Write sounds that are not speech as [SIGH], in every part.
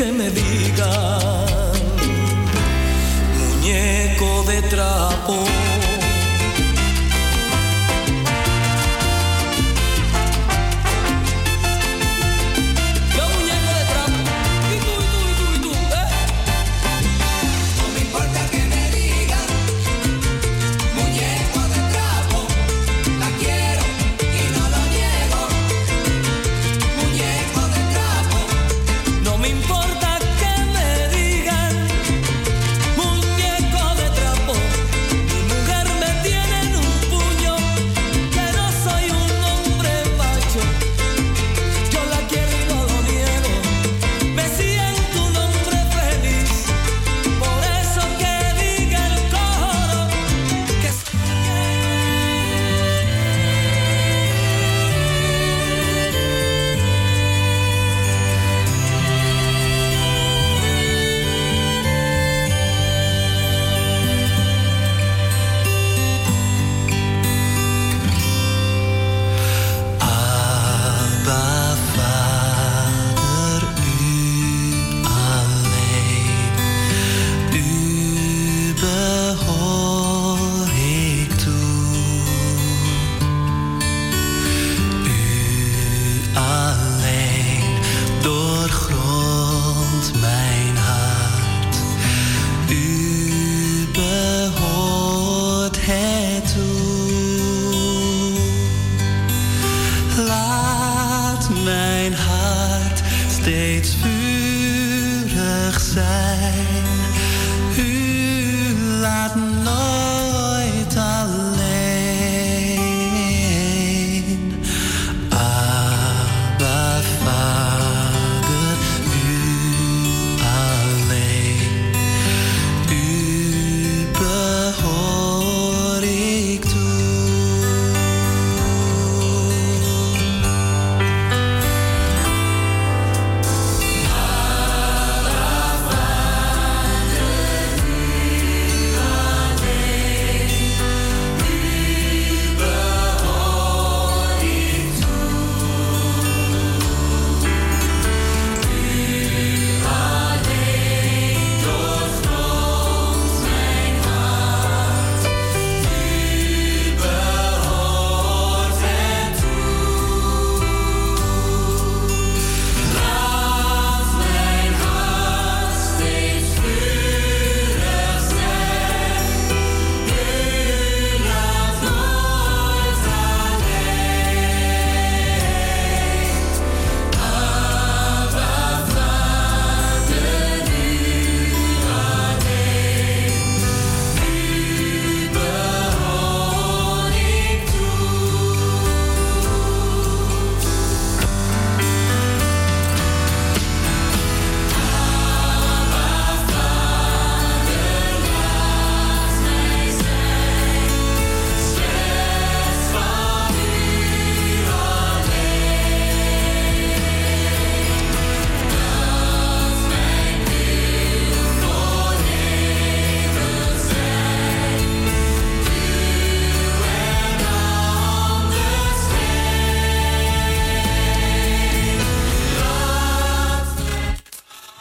que me digan, muñeco de trapo.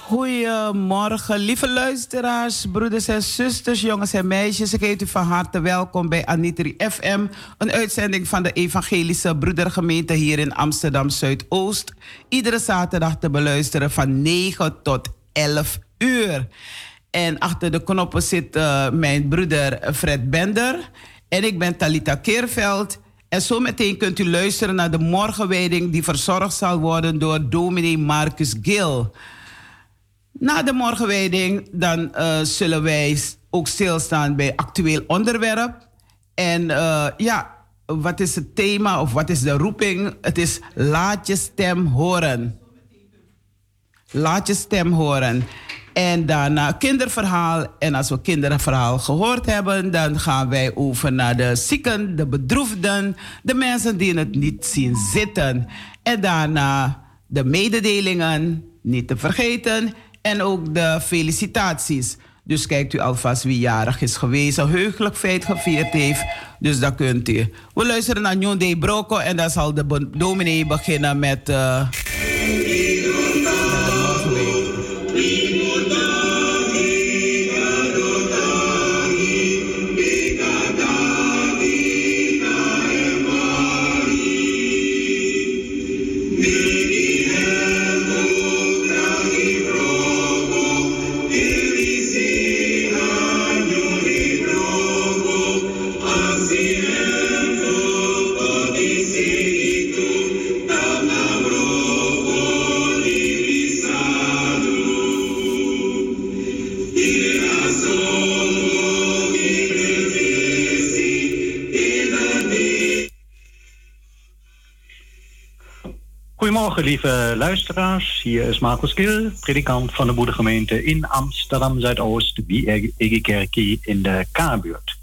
Goedemorgen, lieve luisteraars, broeders en zusters, jongens en meisjes. Ik heet u van harte welkom bij Anitri FM, een uitzending van de Evangelische Broedergemeente hier in Amsterdam Zuidoost. Iedere zaterdag te beluisteren van 9 tot 11 uur. En achter de knoppen zit uh, mijn broeder Fred Bender. En ik ben Talita Keerveld. En zometeen kunt u luisteren naar de morgenwijding die verzorgd zal worden door dominee Marcus Gill. Na de morgenwijding dan uh, zullen wij ook stilstaan bij actueel onderwerp. En uh, ja, wat is het thema of wat is de roeping? Het is laat je stem horen. Laat je stem horen. En daarna kinderverhaal. En als we kinderverhaal gehoord hebben, dan gaan wij over naar de zieken, de bedroefden, de mensen die het niet zien zitten. En daarna de mededelingen, niet te vergeten en ook de felicitaties. Dus kijkt u alvast wie jarig is geweest, een heugelijk feit gevierd heeft. Dus dat kunt u. We luisteren naar Njonde Broko en dan zal de dominee beginnen met... Uh, Lieve luisteraars. Hier is Marcus Kil, predikant van de Moedergemeente in Amsterdam Zuidoost, Kerkie in de K-buurt.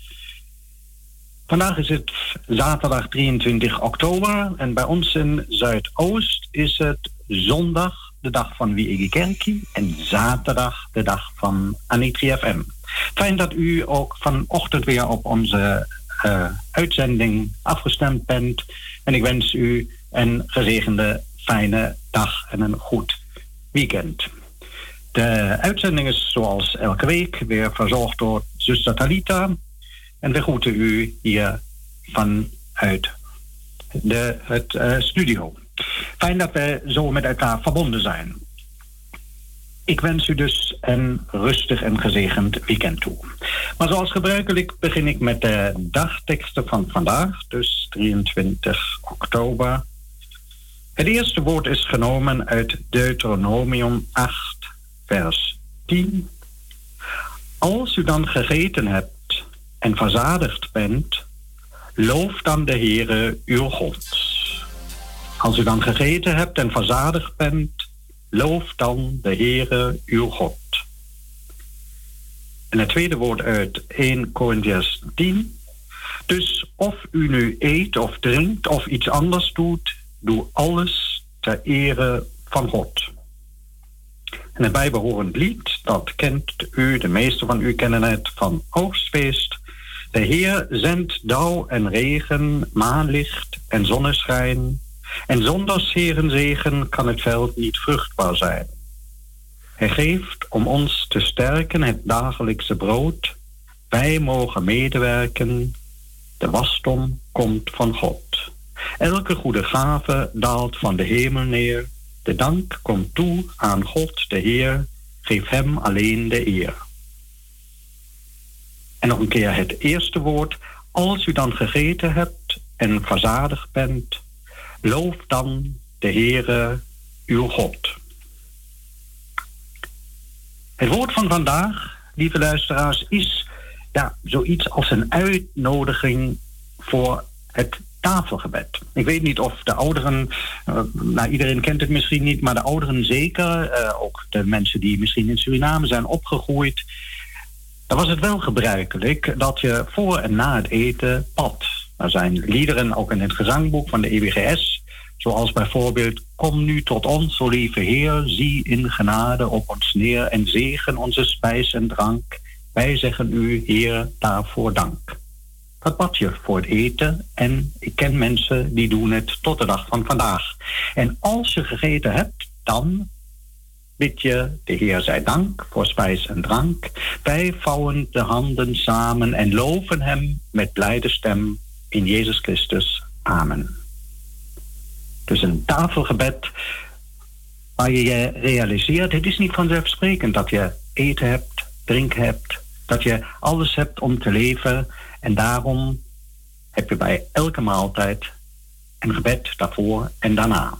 Vandaag is het zaterdag 23 oktober en bij ons in Zuidoost is het zondag, de dag van Kerkie, en zaterdag, de dag van Anitri FM. Fijn dat u ook vanochtend weer op onze uh, uitzending afgestemd bent. En ik wens u een gezegende fijne dag en een goed weekend. De uitzending is zoals elke week weer verzorgd door zuster Talita. En we groeten u hier vanuit de, het uh, studio. Fijn dat we zo met elkaar verbonden zijn. Ik wens u dus een rustig en gezegend weekend toe. Maar zoals gebruikelijk begin ik met de dagteksten van vandaag, dus 23 oktober het eerste woord is genomen uit Deuteronomium 8, vers 10. Als u dan gegeten hebt en verzadigd bent, loof dan de Heere uw God. Als u dan gegeten hebt en verzadigd bent, loof dan de Heere uw God. En het tweede woord uit 1 Corinthians 10. Dus of u nu eet of drinkt of iets anders doet, Doe alles ter ere van God. En het bijbehorend lied, dat kent u, de meeste van u kennen het van oogstfeest. De Heer zendt dauw en regen, maanlicht en zonneschijn. En zonder zegen kan het veld niet vruchtbaar zijn. Hij geeft om ons te sterken het dagelijkse brood. Wij mogen medewerken. De wasdom komt van God. Elke goede gave daalt van de hemel neer. De dank komt toe aan God de Heer. Geef hem alleen de eer. En nog een keer het eerste woord. Als u dan gegeten hebt en verzadigd bent, loof dan de Heere uw God. Het woord van vandaag, lieve luisteraars, is ja, zoiets als een uitnodiging voor het tafelgebed. Ik weet niet of de ouderen, uh, nou iedereen kent het misschien niet, maar de ouderen zeker, uh, ook de mensen die misschien in Suriname zijn opgegroeid, dan was het wel gebruikelijk dat je voor en na het eten pad. Er zijn liederen ook in het gezangboek van de EWGS, zoals bijvoorbeeld Kom nu tot ons, o lieve Heer, zie in genade op ons neer en zegen onze spijs en drank. Wij zeggen u, Heer, daarvoor dank dat badje voor het eten. En ik ken mensen die doen het tot de dag van vandaag. En als je gegeten hebt, dan bid je de Heer zij dank voor spijs en drank. Wij vouwen de handen samen en loven Hem met blijde stem in Jezus Christus. Amen. Dus een tafelgebed waar je je realiseert, het is niet vanzelfsprekend dat je eten hebt, drinken hebt, dat je alles hebt om te leven en daarom heb je bij elke maaltijd een gebed daarvoor en daarna.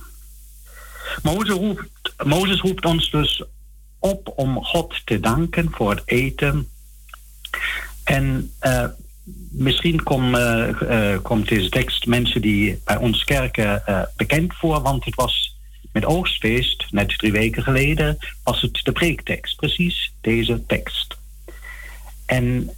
Mozes roept, Mozes roept ons dus op om God te danken voor het eten. En uh, misschien kom, uh, komt deze tekst mensen die bij ons kerken bekend voor, want het was met oogstfeest, net drie weken geleden, was het de preektekst, precies deze tekst. En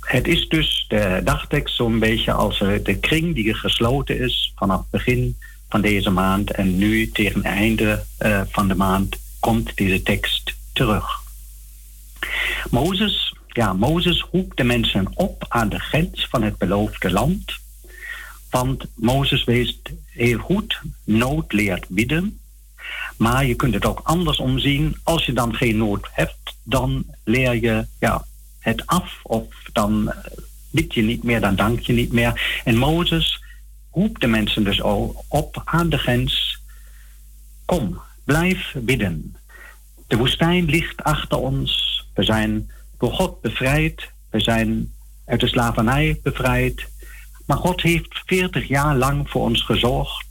het is dus de dagtekst zo'n beetje als de kring die gesloten is vanaf begin van deze maand. En nu tegen het einde uh, van de maand komt deze tekst terug. Mozes, ja, Mozes roept de mensen op aan de grens van het beloofde land. Want Mozes wist heel goed, nood leert bidden. Maar je kunt het ook andersom zien. Als je dan geen nood hebt, dan leer je ja, het af of dan eh, bid je niet meer, dan dank je niet meer. En Mozes roept de mensen dus al op aan de grens. Kom, blijf bidden. De woestijn ligt achter ons. We zijn door God bevrijd. We zijn uit de slavernij bevrijd. Maar God heeft veertig jaar lang voor ons gezorgd.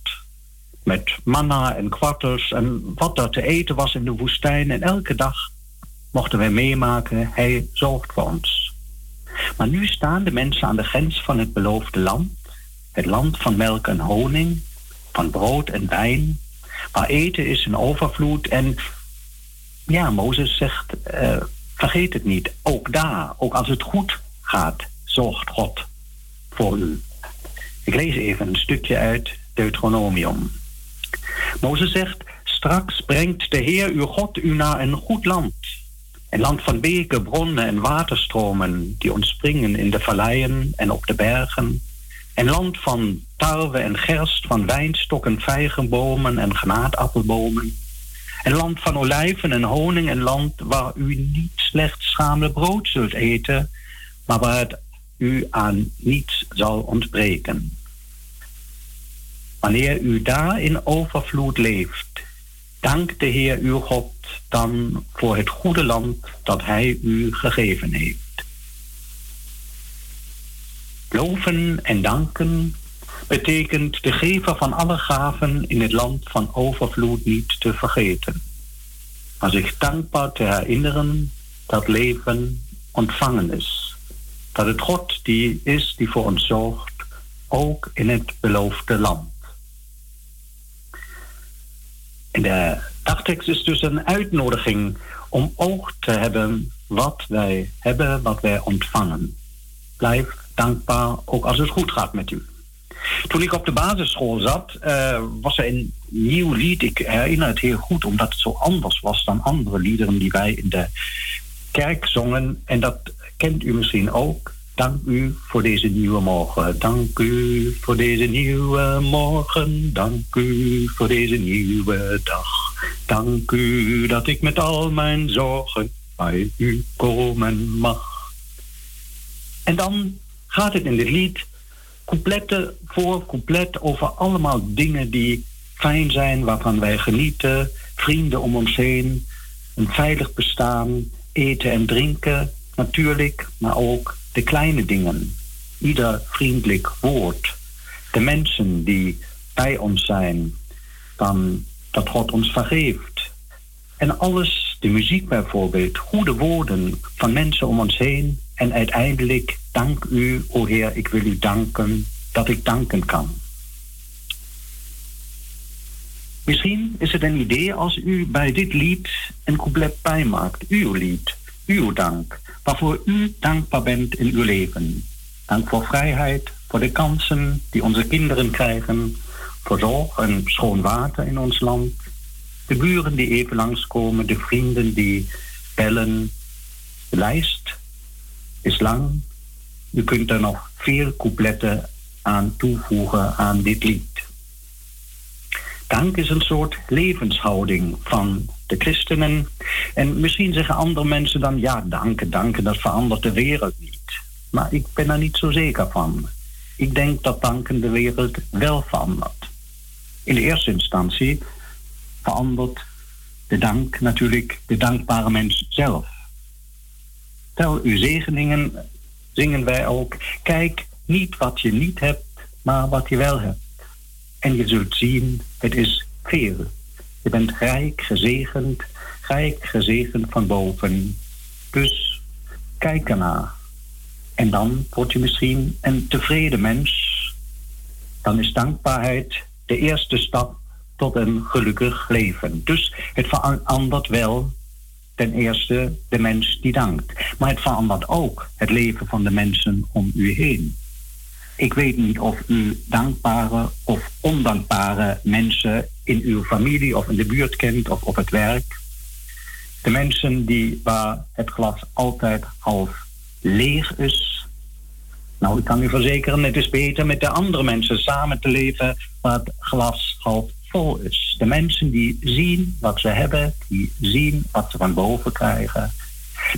Met manna en kwarters en wat er te eten was in de woestijn. En elke dag mochten wij meemaken, hij zorgt voor ons. Maar nu staan de mensen aan de grens van het beloofde land, het land van melk en honing, van brood en wijn. Maar eten is een overvloed en ja, Mozes zegt, uh, vergeet het niet. Ook daar, ook als het goed gaat, zorgt God voor u. Ik lees even een stukje uit Deuteronomium. Mozes zegt, straks brengt de Heer uw God u naar een goed land. Een land van beken, bronnen en waterstromen die ontspringen in de valleien en op de bergen. Een land van tarwe en gerst, van wijnstokken, vijgenbomen en granaatappelbomen. Een land van olijven en honing, een land waar u niet slechts schamele brood zult eten, maar waar het u aan niets zal ontbreken. Wanneer u daar in overvloed leeft, dank de Heer uw God dan voor het goede land dat Hij u gegeven heeft. Loven en danken betekent de gever van alle gaven in het land van overvloed niet te vergeten. Maar zich dankbaar te herinneren dat leven ontvangen is. Dat het God die is die voor ons zorgt, ook in het beloofde land. En de dagtekst is dus een uitnodiging om oog te hebben wat wij hebben, wat wij ontvangen. Blijf dankbaar, ook als het goed gaat met u. Toen ik op de basisschool zat, uh, was er een nieuw lied. Ik herinner het heel goed, omdat het zo anders was dan andere liederen die wij in de kerk zongen. En dat kent u misschien ook. Dank u voor deze nieuwe morgen. Dank u voor deze nieuwe morgen. Dank u voor deze nieuwe dag. Dank u dat ik met al mijn zorgen bij u komen mag. En dan gaat het in dit lied coupletten voor couplet over allemaal dingen die fijn zijn, waarvan wij genieten, vrienden om ons heen, een veilig bestaan, eten en drinken, natuurlijk, maar ook de kleine dingen. Ieder vriendelijk woord, de mensen die bij ons zijn, dan dat God ons vergeeft. En alles, de muziek bijvoorbeeld, goede woorden van mensen om ons heen en uiteindelijk Dank u, o Heer, ik wil u danken dat ik danken kan. Misschien is het een idee als u bij dit lied een couplet bijmaakt. Uw lied, uw dank, waarvoor u dankbaar bent in uw leven. Dank voor vrijheid, voor de kansen die onze kinderen krijgen, voor zorg en schoon water in ons land. De buren die even langskomen, de vrienden die bellen. De lijst is lang u kunt er nog veel coupletten aan toevoegen aan dit lied. Dank is een soort levenshouding van de christenen. En misschien zeggen andere mensen dan, ja, danken, danken, dat verandert de wereld niet. Maar ik ben er niet zo zeker van. Ik denk dat danken de wereld wel verandert. In de eerste instantie verandert de dank natuurlijk de dankbare mens zelf. Tel uw zegeningen zingen wij ook. Kijk niet wat je niet hebt, maar wat je wel hebt. En je zult zien, het is veel. Je bent rijk gezegend, rijk gezegend van boven. Dus kijk ernaar. En dan word je misschien een tevreden mens. Dan is dankbaarheid de eerste stap tot een gelukkig leven. Dus het verandert wel ten eerste de mens die dankt. Maar het verandert ook het leven van de mensen om u heen. Ik weet niet of u dankbare of ondankbare mensen in uw familie of in de buurt kent of op het werk. De mensen die waar het glas altijd half leeg is. Nou, ik kan u verzekeren, het is beter met de andere mensen samen te leven waar het glas half vol is. De mensen die zien wat ze hebben, die zien wat ze van boven krijgen.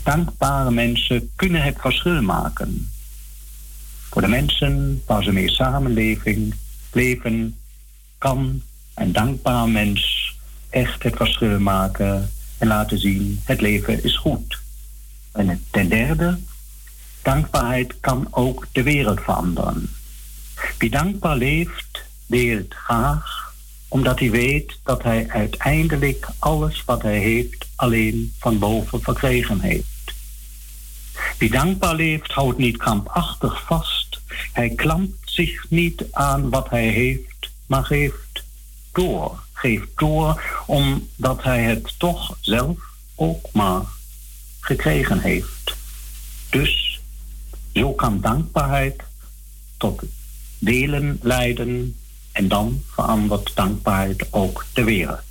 Dankbare mensen kunnen het verschil maken. Voor de mensen waar ze mee samenleving leven, kan een dankbaar mens echt het verschil maken en laten zien het leven is goed. En ten derde, dankbaarheid kan ook de wereld veranderen. Wie dankbaar leeft, deelt graag omdat hij weet dat hij uiteindelijk alles wat hij heeft alleen van boven verkregen heeft. Wie dankbaar leeft, houdt niet krampachtig vast. Hij klampt zich niet aan wat hij heeft, maar geeft door. geeft door omdat hij het toch zelf ook maar gekregen heeft. Dus zo kan dankbaarheid tot delen leiden en dan verandert dankbaarheid ook de wereld.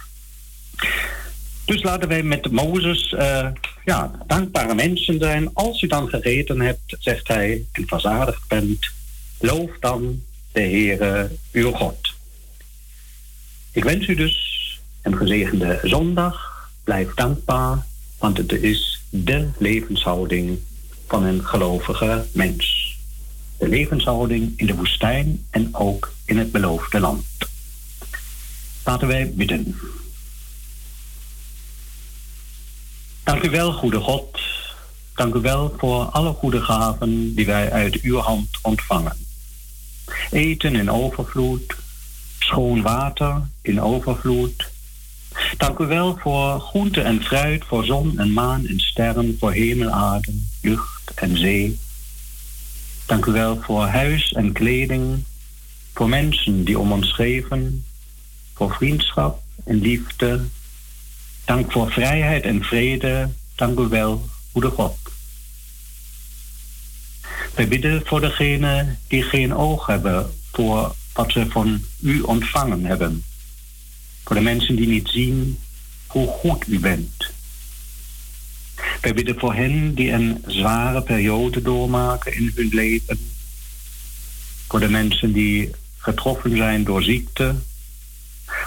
Dus laten wij met Mozes uh, ja, dankbare mensen zijn. Als u dan gegeten hebt, zegt hij, en verzadigd bent, loof dan de Heere uw God. Ik wens u dus een gezegende zondag. Blijf dankbaar, want het is de levenshouding van een gelovige mens. De levenshouding in de woestijn en ook in het beloofde land. Laten wij bidden. Dank u wel, goede God. Dank u wel voor alle goede gaven die wij uit uw hand ontvangen. Eten in overvloed, schoon water in overvloed. Dank u wel voor groente en fruit, voor zon en maan en sterren, voor hemelaarde, lucht en zee. Dank u wel voor huis en kleding, voor mensen die om ons geven, voor vriendschap en liefde. Dank voor vrijheid en vrede. Dank u wel, goede God. Wij bidden voor degenen die geen oog hebben voor wat ze van u ontvangen hebben. Voor de mensen die niet zien hoe goed u bent. Wij bidden voor hen die een zware periode doormaken in hun leven. Voor de mensen die getroffen zijn door ziekte.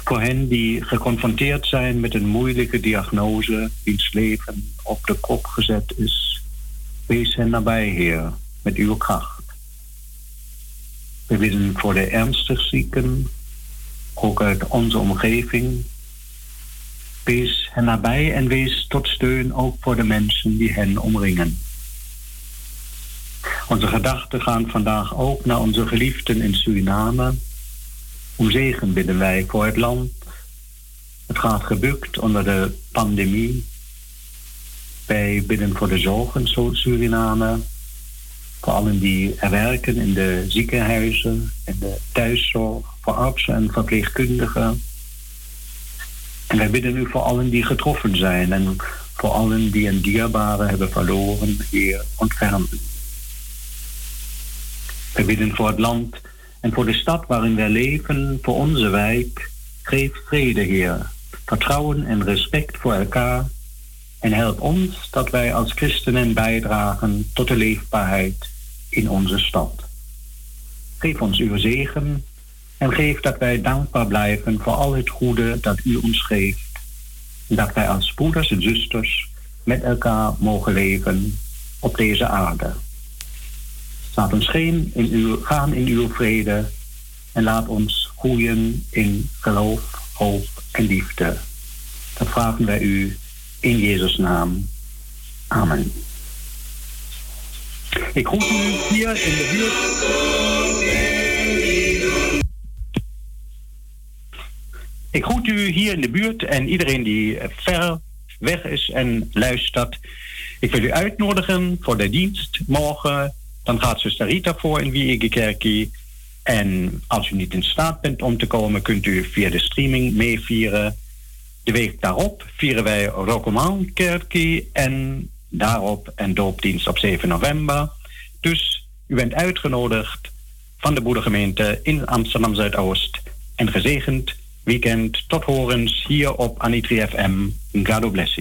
Voor hen die geconfronteerd zijn met een moeilijke diagnose, wiens leven op de kop gezet is. Wees hen nabij, Heer, met uw kracht. We bidden voor de ernstig zieken, ook uit onze omgeving. Wees hen nabij en wees tot steun ook voor de mensen die hen omringen. Onze gedachten gaan vandaag ook naar onze geliefden in Suriname. Om zegen bidden wij voor het land. Het gaat gebukt onder de pandemie. Wij bidden voor de zorgen Suriname. Voor allen die er werken in de ziekenhuizen, in de thuiszorg, voor artsen en verpleegkundigen. En wij bidden u voor allen die getroffen zijn en voor allen die een dierbare hebben verloren, hier ontfermen. We bidden voor het land en voor de stad waarin wij leven, voor onze wijk. Geef vrede, Heer, vertrouwen en respect voor elkaar. En help ons dat wij als christenen bijdragen tot de leefbaarheid in onze stad. Geef ons uw zegen en geef dat wij dankbaar blijven voor al het goede dat u ons geeft. Dat wij als broeders en zusters met elkaar mogen leven op deze aarde. Laat ons geen in uw, gaan in uw vrede en laat ons groeien in geloof, hoop en liefde. Dat vragen wij u in Jezus' naam. Amen. Ik groet u hier in de buurt. Ik groet u hier in de buurt en iedereen die ver weg is en luistert. Ik wil u uitnodigen voor de dienst morgen dan gaat zuster Rita voor in Wiegekerkie. En als u niet in staat bent om te komen, kunt u via de streaming meevieren. De week daarop vieren wij Rokomaankerkie en daarop een doopdienst op 7 november. Dus u bent uitgenodigd van de Boerengemeente in Amsterdam Zuidoost. En gezegend weekend tot horens hier op Anitri FM. God bless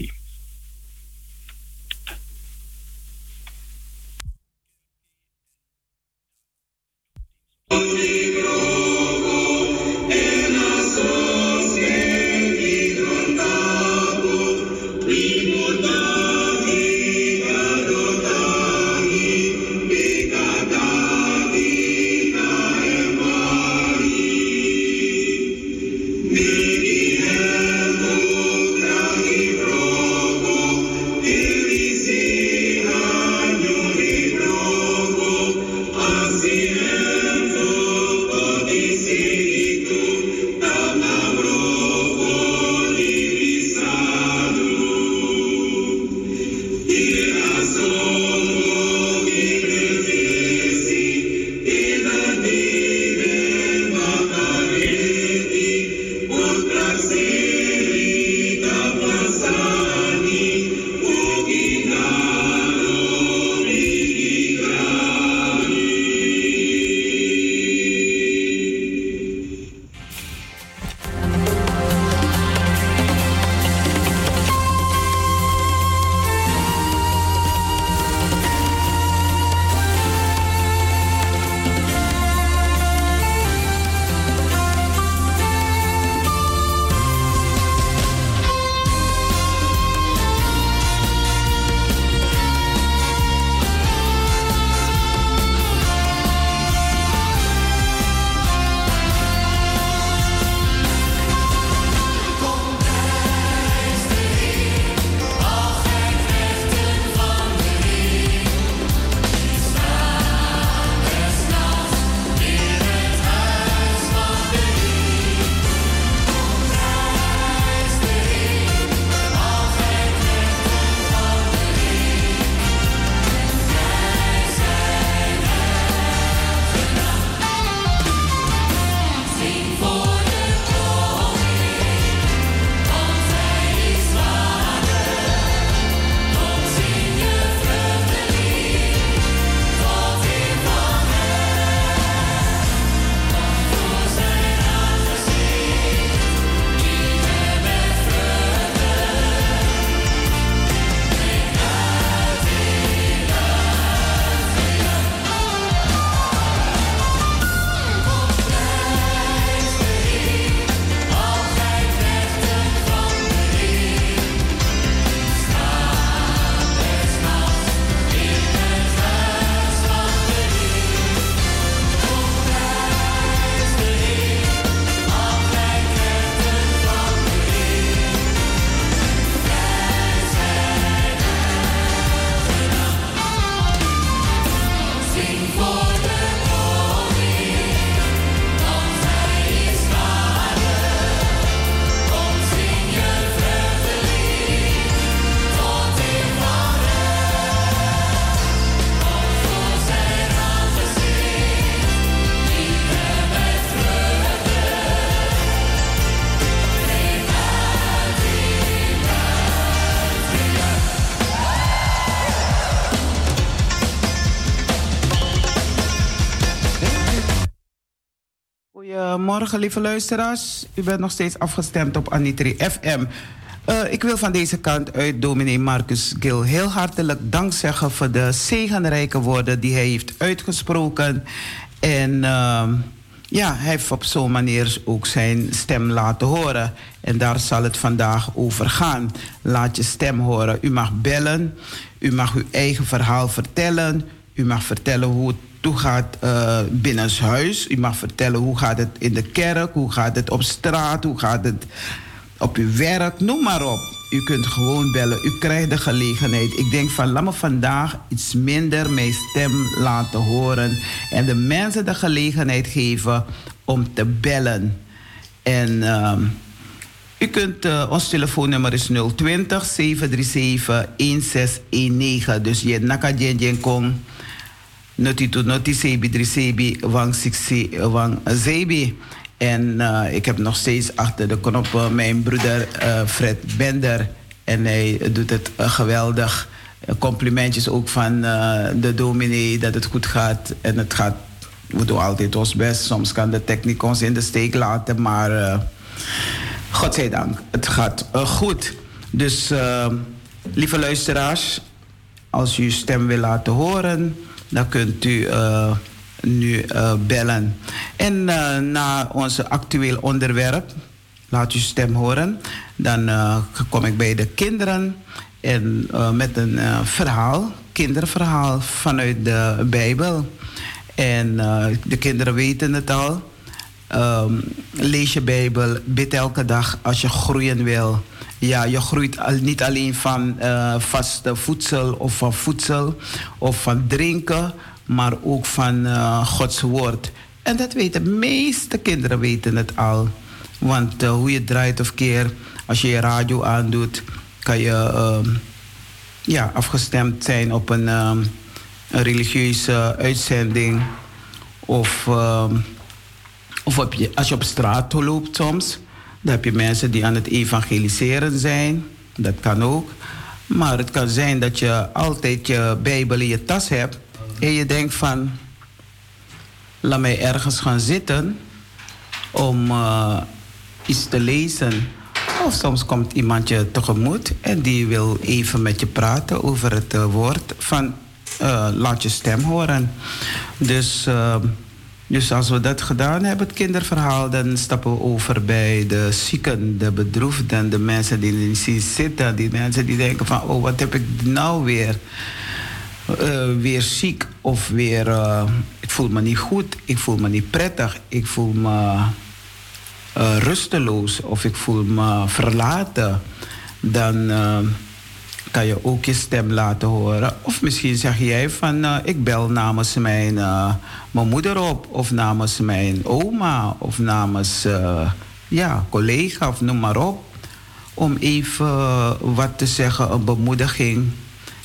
lieve luisteraars. U bent nog steeds afgestemd op Anitri FM. Uh, ik wil van deze kant uit dominee Marcus Gil heel hartelijk dank zeggen voor de zegenrijke woorden die hij heeft uitgesproken. En uh, ja, hij heeft op zo'n manier ook zijn stem laten horen. En daar zal het vandaag over gaan. Laat je stem horen. U mag bellen. U mag uw eigen verhaal vertellen. U mag vertellen hoe het toegaat uh, binnenshuis. U mag vertellen hoe gaat het in de kerk. Hoe gaat het op straat. Hoe gaat het op uw werk. Noem maar op. U kunt gewoon bellen. U krijgt de gelegenheid. Ik denk van laat me vandaag iets minder mijn stem laten horen. En de mensen de gelegenheid geven om te bellen. En uh, u kunt, uh, ons telefoonnummer is 020 737 1619. Dus je naka jen kong. Noti to noti sebi drie wang siksi wang zebi. En uh, ik heb nog steeds achter de knoppen mijn broeder uh, Fred Bender. En hij doet het geweldig. Complimentjes ook van de dominee dat het goed gaat. En het gaat, we doen altijd ons best. Soms kan de techniek ons in de steek laten, maar godzijdank, het gaat goed. Dus lieve luisteraars, als u uw stem wil laten horen, dan kunt u nu uh, bellen. En uh, na onze actueel onderwerp, laat je stem horen, dan kom ik bij de kinderen en met een verhaal, kinderverhaal vanuit de Bijbel. En de kinderen weten het al. Um, lees je Bijbel, bid elke dag als je groeien wil. Ja, je groeit al, niet alleen van vaste voedsel of van voedsel of van drinken, maar ook van uh, Gods woord. En dat weten de meeste kinderen weten het al. Want uh, hoe je draait of keer, als je je radio aandoet, kan je uh, ja, afgestemd zijn op een, ehm, een religieuze uitzending. Of, ehm, of op je, als je op straat loopt soms, dan heb je mensen die aan het evangeliseren zijn. Dat kan ook. Maar het kan zijn dat je altijd je Bijbel in je tas hebt en je denkt van, laat mij ergens gaan zitten om uh, iets te lezen. Of soms komt iemand je tegemoet en die wil even met je praten over het uh, woord van uh, laat je stem horen. Dus, dus als we dat gedaan hebben, het kinderverhaal, dan stappen we over bij de zieken, de bedroefden, de mensen die niet zitten, die mensen die denken van oh wat heb ik nou weer? uh, weer ziek of weer. Uh, ik voel me niet goed, ik voel me niet prettig, ik voel me uh, rusteloos of ik voel me verlaten, dan kan je ook je stem laten horen. Of misschien zeg jij van ik bel namens mijn, mijn moeder op, of namens mijn oma, of namens ja, collega, of noem maar op. Om even wat te zeggen, een bemoediging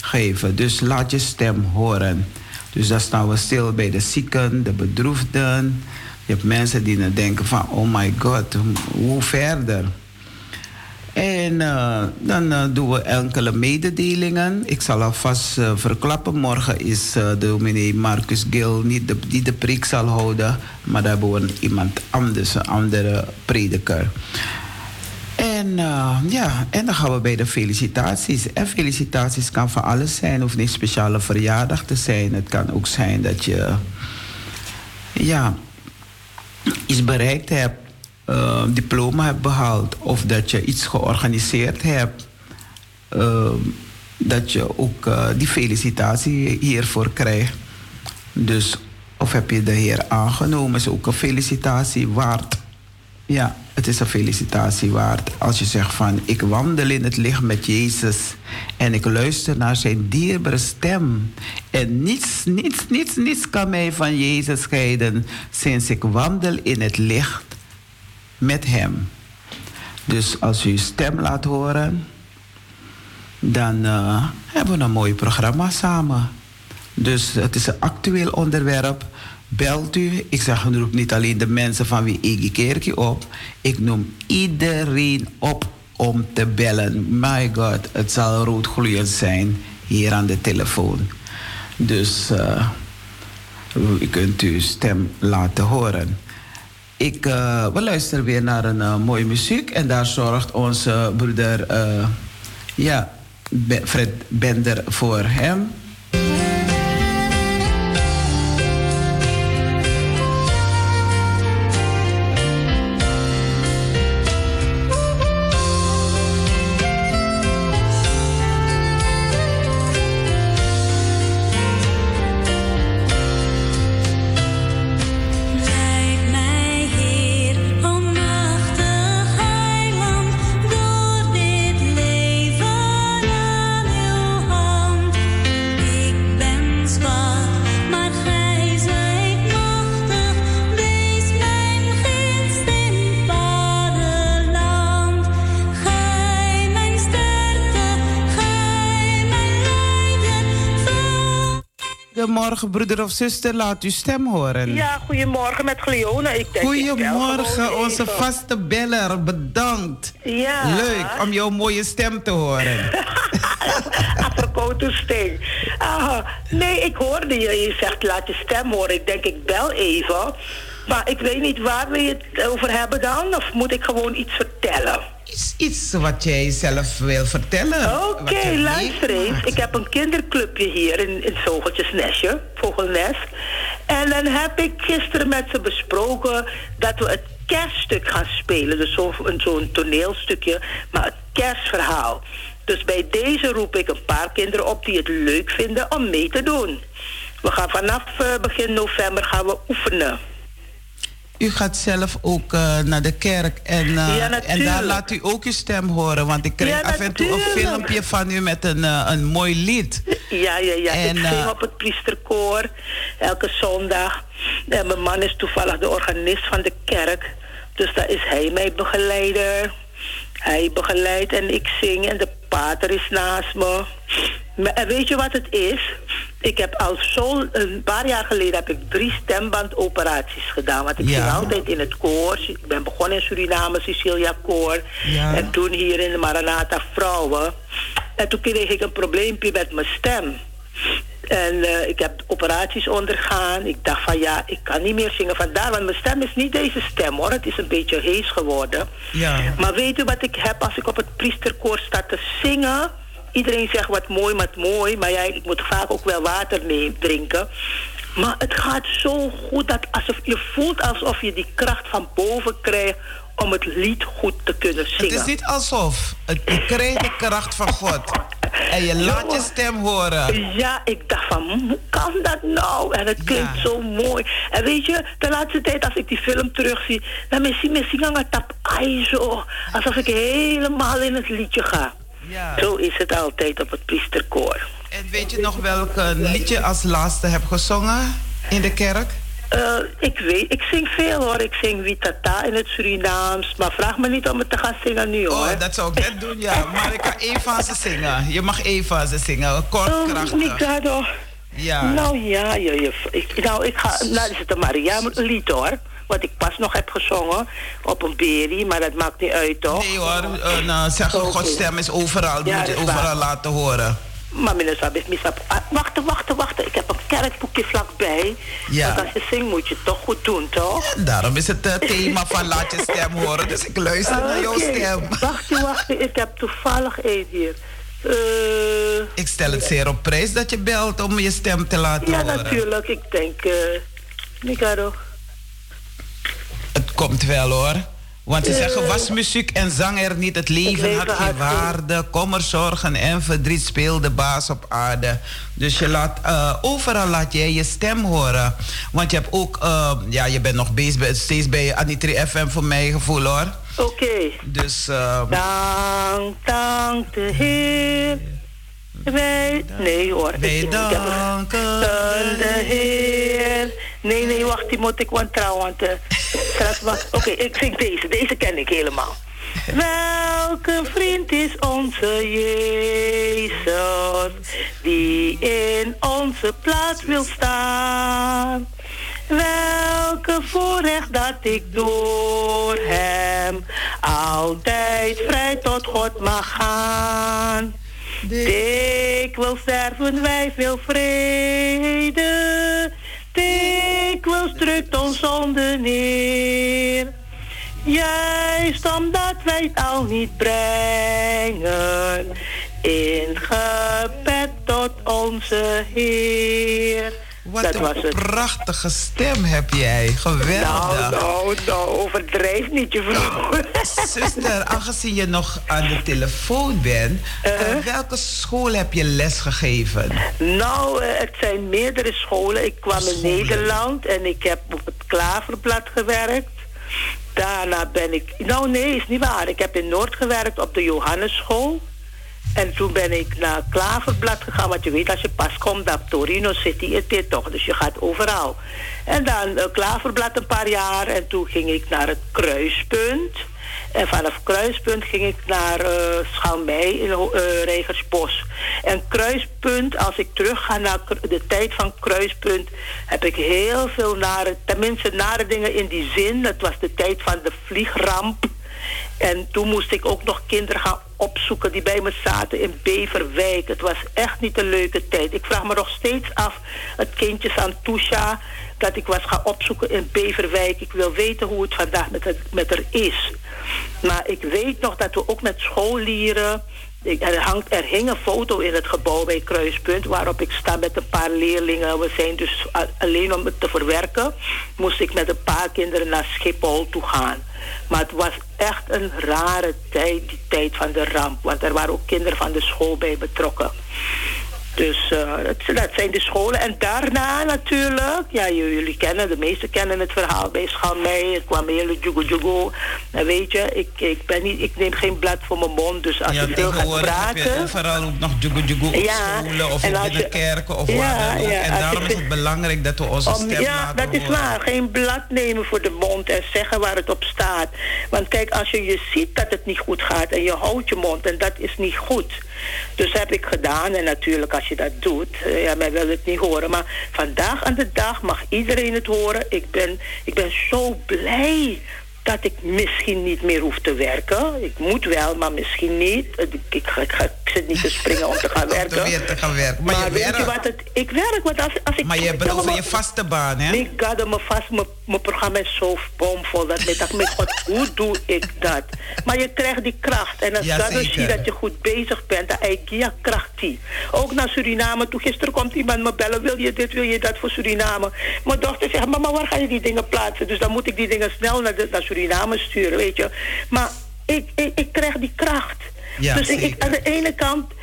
geven. Dus laat je stem horen. Dus dan staan we stil bij de zieken, de bedroefden. Je hebt mensen die dan denken van, oh my god, hoe verder? En uh, dan uh, doen we enkele mededelingen. Ik zal alvast uh, verklappen. Morgen is de dominee Marcus Gil niet de, die de preek zal houden. Maar daar hebben we iemand anders, een andere prediker. En ja, en dan gaan we bij de felicitaties. En felicitaties kan van alles zijn. hoeft niet speciale verjaardag te zijn. Het kan ook zijn dat je ja, iets bereikt hebt, uh, diploma hebt behaald. Of dat je iets georganiseerd hebt. Uh, dat je ook die felicitatie hiervoor krijgt. Dus of heb je de Heer aangenomen, is ook een felicitatie waard. Ja, het is een felicitatie waard als je zegt van ik wandel in het licht met Jezus en ik luister naar zijn dierbare stem. En niets, niets, niets, niets kan mij van Jezus scheiden sinds ik wandel in het licht met Hem. Dus als u uw stem laat horen, dan uh, hebben we een mooi programma samen. Dus het is een actueel onderwerp belt u. Ik zeg, roep niet alleen de mensen van wie ik kerkje op. Ik noem iedereen op om te bellen. My God, het zal roodgloeiend zijn hier aan de telefoon. Dus uh, u kunt uw stem laten horen. Ik, uh, we luisteren weer naar een uh, mooie muziek. En daar zorgt onze broeder uh, ja, Fred Bender voor hem. Goedemorgen, broeder of zuster. Laat uw stem horen. Ja, goedemorgen met Gleona. Ik denk goedemorgen, onze vaste beller. Bedankt. Ja. Leuk om jouw mooie stem te horen. Afgekoten sting. Uh, nee, ik hoorde je. Je zegt laat je stem horen. Ik denk ik bel even. Maar ik weet niet waar we het over hebben dan. Of moet ik gewoon iets vertellen? Iets, iets wat jij zelf wil vertellen. Oké, okay, luister eens. Ik heb een kinderclubje hier in, in Vogeltjesnestje, Vogelnest. En dan heb ik gisteren met ze besproken dat we het kerststuk gaan spelen. Dus zo'n zo toneelstukje, maar het kerstverhaal. Dus bij deze roep ik een paar kinderen op die het leuk vinden om mee te doen. We gaan vanaf uh, begin november gaan we oefenen. U gaat zelf ook uh, naar de kerk en, uh, ja, en daar laat u ook uw stem horen. Want ik kreeg ja, af en toe een filmpje van u met een, uh, een mooi lied. Ja, ja, ja. En, ik ging op het priesterkoor elke zondag. En mijn man is toevallig de organist van de kerk. Dus daar is hij mijn begeleider. Hij begeleidt en ik zing en de pater is naast me. Maar weet je wat het is? Ik heb al zo, een paar jaar geleden heb ik drie stembandoperaties gedaan. Want ik ja. altijd in het koor. Ik ben begonnen in Suriname, Cecilia Koor. Ja. En toen hier in de Maranatha Vrouwen. En toen kreeg ik een probleempje met mijn stem. En uh, ik heb operaties ondergaan. Ik dacht van ja, ik kan niet meer zingen vandaar. Want mijn stem is niet deze stem hoor. Het is een beetje hees geworden. Ja. Maar weet u wat ik heb als ik op het priesterkoor sta te zingen? Iedereen zegt wat mooi, wat mooi. Maar jij, ik moet vaak ook wel water mee drinken. Maar het gaat zo goed dat alsof, je voelt alsof je die kracht van boven krijgt om het lied goed te kunnen zingen. Het is niet alsof. Het, je krijgt de kracht van God. En je laat je stem horen. Ja, ik dacht van, hoe kan dat nou? En het klinkt Ja. zo mooi. En weet je, de laatste tijd als ik die film terugzie... dan zie ik zingen tap zo. Alsof ik helemaal in het liedje ga. Ja. Zo is het altijd op het priesterkoor. En weet je nog welk eh, liedje als laatste heb gezongen in de kerk? Eh, ik weet, ik zing veel hoor. Ik zing Witata in het Surinaams. Maar vraag me niet om het te gaan zingen nu hoor. Oh, dat zou ik net doen, ja. [LAUGHS] Maar ik één van ze zingen. Je mag van ze zingen. Kort, Oh, krachtig. Mikado. Ja. Nou ja, je, je, ik, nou ik ga, nou is het een Maria lied hoor. Wat ik pas nog heb gezongen op een beri, maar dat maakt niet uit toch? Nee hoor, uh, nou, zeggen Oké. Gods stem is overal. Ja, moet je overal laten horen. Maar meneer Sabis, misap. Ah, wachten, wachten, wachten. Ik heb een kerkboekje vlakbij. Ja. Want als je zingt moet je het toch goed doen, toch? Daarom is het eh, thema van laat je stem horen. Dus ik luister naar jouw stem. Wacht, wacht. Ik heb toevallig één hier. Eh, Ik stel het zeer op prijs dat je belt om je stem te laten ja, horen. natuurlijk. Ik denk... eh Mikado. Het komt wel hoor. Want ze zeggen, was muziek en zang er niet. Het leven, leven had geen waarde. Kommer, zorgen en verdriet speelde baas op aarde. Dus je laat, eh, overal laat jij je stem horen. Want je hebt ook, eh, ja, je bent nog bezig, steeds bij Anitri FM voor mijn gevoel hoor. Oké. Dus eh, Dank, dank de Heer. Wij... Nee hoor. wij danken. Dank de Heer. Nee, nee, wacht, die moet ik want trouw, want was... Oké, ik zing deze. Deze ken ik helemaal. Welke vriend is onze Jezus, die in onze plaats wil staan? Welke voorrecht dat ik door hem altijd vrij tot God mag gaan. Dikwijls sterven wij veel vrede, dikwijls drukt ons zonde neer. Juist omdat wij het al niet brengen in gebed tot onze Heer. Wat dat een was prachtige stem heb jij. Geweldig. Nou, nou, nou overdrijf niet je vrouw. [LAUGHS] Zuster, aangezien je nog aan de telefoon bent, uh welke school heb je les gegeven? Nou, uh, het zijn meerdere scholen. Ik kwam in Nederland en ik heb op het Klaverblad gewerkt. Daarna ben ik. Nou, nee, is niet waar. Ik heb in Noord gewerkt op de Johannesschool. En toen ben ik naar Klaverblad gegaan. Want je weet, als je pas komt naar Torino City, is dit toch. Dus je gaat overal. En dan uh, Klaverblad een paar jaar. En toen ging ik naar het Kruispunt. En vanaf Kruispunt ging ik naar uh, in uh, Regersbos. En Kruispunt, als ik terug ga naar de tijd van Kruispunt... heb ik heel veel nare, tenminste nare dingen in die zin. Het was de tijd van de vliegramp. En toen moest ik ook nog kinderen gaan opzoeken die bij me zaten in Beverwijk. Het was echt niet een leuke tijd. Ik vraag me nog steeds af, het kindje Santusha, dat ik was gaan opzoeken in Beverwijk. Ik wil weten hoe het vandaag met, het, met er is. Maar ik weet nog dat we ook met scholieren er, hangt, er hing een foto in het gebouw bij Kruispunt waarop ik sta met een paar leerlingen. We zijn dus alleen om het te verwerken, moest ik met een paar kinderen naar Schiphol toe gaan. Maar het was echt een rare tijd, die tijd van de ramp. Want er waren ook kinderen van de school bij betrokken. Dus uh, dat, dat, zijn de scholen. En daarna natuurlijk, ja, jullie kennen, de meesten kennen het verhaal bij Schalmei. Het kwam hele jugo jugo. En weet je, ik, ik, ben niet, ik neem geen blad voor mijn mond. Dus als ja, je veel gaat praten... vooral ook nog jugo jugo ja, scholen of in de kerken of ja, waar ja, En daarom is het belangrijk dat we onze om, stem Ja, dat is waar. Geen blad nemen voor de mond en zeggen waar het op staat. Want kijk, als je, je ziet dat het niet goed gaat en je houdt je mond en dat is niet goed... Dus heb ik gedaan. En natuurlijk, als je dat doet, eh, ja, men wil het niet horen. Maar vandaag aan de dag mag iedereen het horen. Ik ben, ik ben zo blij dat ik misschien niet meer hoef te werken. Ik moet wel, maar misschien niet. Ik, ik, ik, zit niet te springen om te gaan werken. Om te gaan werken. Maar, je weet je wat het... Ik werk, want als, als ik... Maar je bent over je vaste baan, hè? Ik ga me vast, mijn programma is zo bomvol. Dat ik dacht, met God, [LAUGHS] hoe doe ik dat? Maar je krijgt die kracht. En als ja, dat zie dat je goed bezig bent, dan heb je kracht die. Ook naar Suriname. Toen gisteren komt iemand me bellen. Wil je dit, wil je dat voor Suriname? Mijn dochter zegt, mama, waar ga je die dingen plaatsen? Dus dan moet ik die dingen snel naar, de, naar Suriname sturen, weet je. Maar ik, ik, ik krijg die kracht. Ja, dus ik, ik, aan de ene kant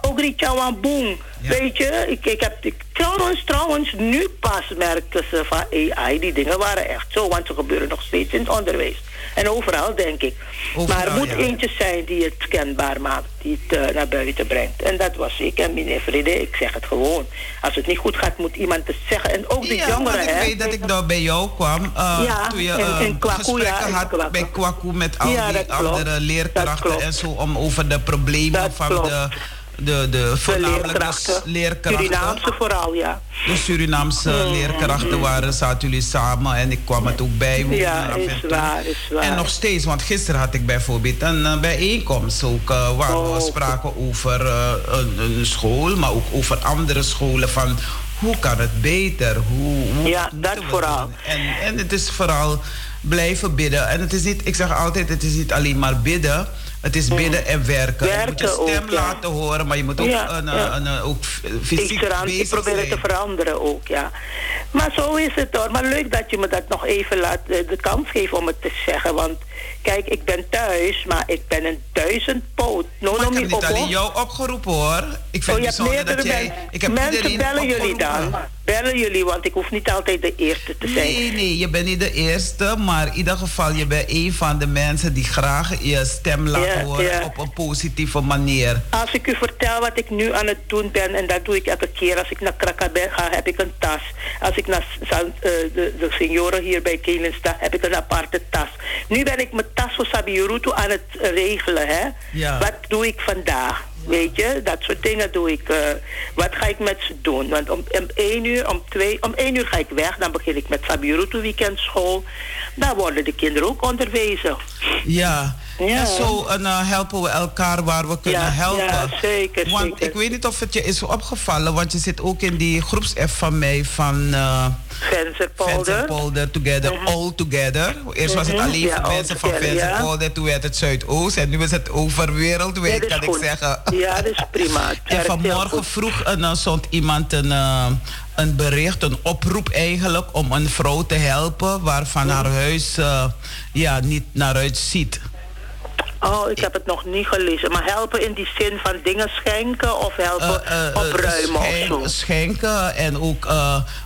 ook Chawan Boom. Weet je, ik, ik heb ik, trouwens, trouwens, nu pas merkten ze van AI, die dingen waren echt zo, want ze gebeuren nog steeds in het onderwijs. En overal, denk ik. maar er moet eentje zijn die het kenbaar maakt, die het uh, naar buiten brengt. En dat was ik en meneer Vrede. Ik zeg het gewoon. Als het niet goed gaat, moet iemand het zeggen. En ook de ja, jongeren, hè. Ik weet dat ik daar bij jou kwam. Uh, ja, toen je uh, in, Kwaku, gesprekken had bij Kwaku met al die andere leerkrachten en zo... om over de problemen dat van klopt. de de, de, voornamelijk leerkrachten. leerkrachten. Surinaamse vooral, ja. De Surinaamse mm. leerkrachten waren, zaten jullie samen en ik kwam het ook bij. Ja, is waar, is waar. En nog steeds, want gisteren had ik bijvoorbeeld een uh, bijeenkomst ook, uh, waar oh, we spraken over uh, een, een, school, maar ook over andere scholen van hoe kan het beter? Hoe, hoe ja, dat vooral. En, en het is vooral blijven bidden. En het is niet, ik zeg altijd, het is niet alleen maar bidden. Het is bidden en werken. werken je moet je stem ook, laten horen, maar je moet ook, ja, een, ja. Een, een, ook fysiek ik, bezig ik probeer het te veranderen ook, ja. Maar zo is het hoor. Maar leuk dat je me dat nog even laat, eh, de kans geeft om het te zeggen. Want Kijk, ik ben thuis, maar ik ben een duizendpoot. No, maar ik heb niet alleen jou opgeroepen hoor. Ik vind oh, je hebt dat jij... Ik heb mensen bellen jullie dan. Bellen jullie, want ik hoef niet altijd de eerste te zijn. Nee, nee, je bent niet de eerste. Maar in ieder geval, je bent een van de mensen die graag je stem laat horen op een positieve manier. Als ik u vertel wat ik nu aan het doen ben, en dat doe ik elke keer. Als ik naar Krakabel ga, heb ik een tas. Als ik naar uh, de, de senioren hier bij Kelen sta, heb ik een aparte tas. Nu ben ik mijn tas voor Sabirutu aan het regelen. Hè? Ja. Wat doe ik vandaag? Weet je, dat soort dingen doe ik. Uh, wat ga ik met ze doen? Want om, om één uur, om twee, om één uur ga ik weg. Dan begin ik met Sabirutu weekendschool. Dan worden de kinderen ook onderwezen. Ja, Ja. En zo uh, helpen we elkaar waar we kunnen helpen. Ja, zeker. Want zeker. ik weet niet of het je is opgevallen, want je zit ook in die groepsapp van mij van uh, Vensterpolder. Together, -hmm. All Together. Eerst was het mhm. alleen voor mensen van Vensterpolder, toen werd het Zuidoost en nu is het over wereldwijd, kan ik zeggen. Ja, dat is prima. [LAUGHS] en vanmorgen vroeg een, zond iemand een een bericht, een oproep eigenlijk om een vrouw te helpen waarvan haar huis uh, ja, niet naar huis ziet. Oh, ik heb het nog niet gelezen. Maar helpen in die zin van dingen schenken of helpen uh, uh, opruimen schenk, of zo? Schenken en ook...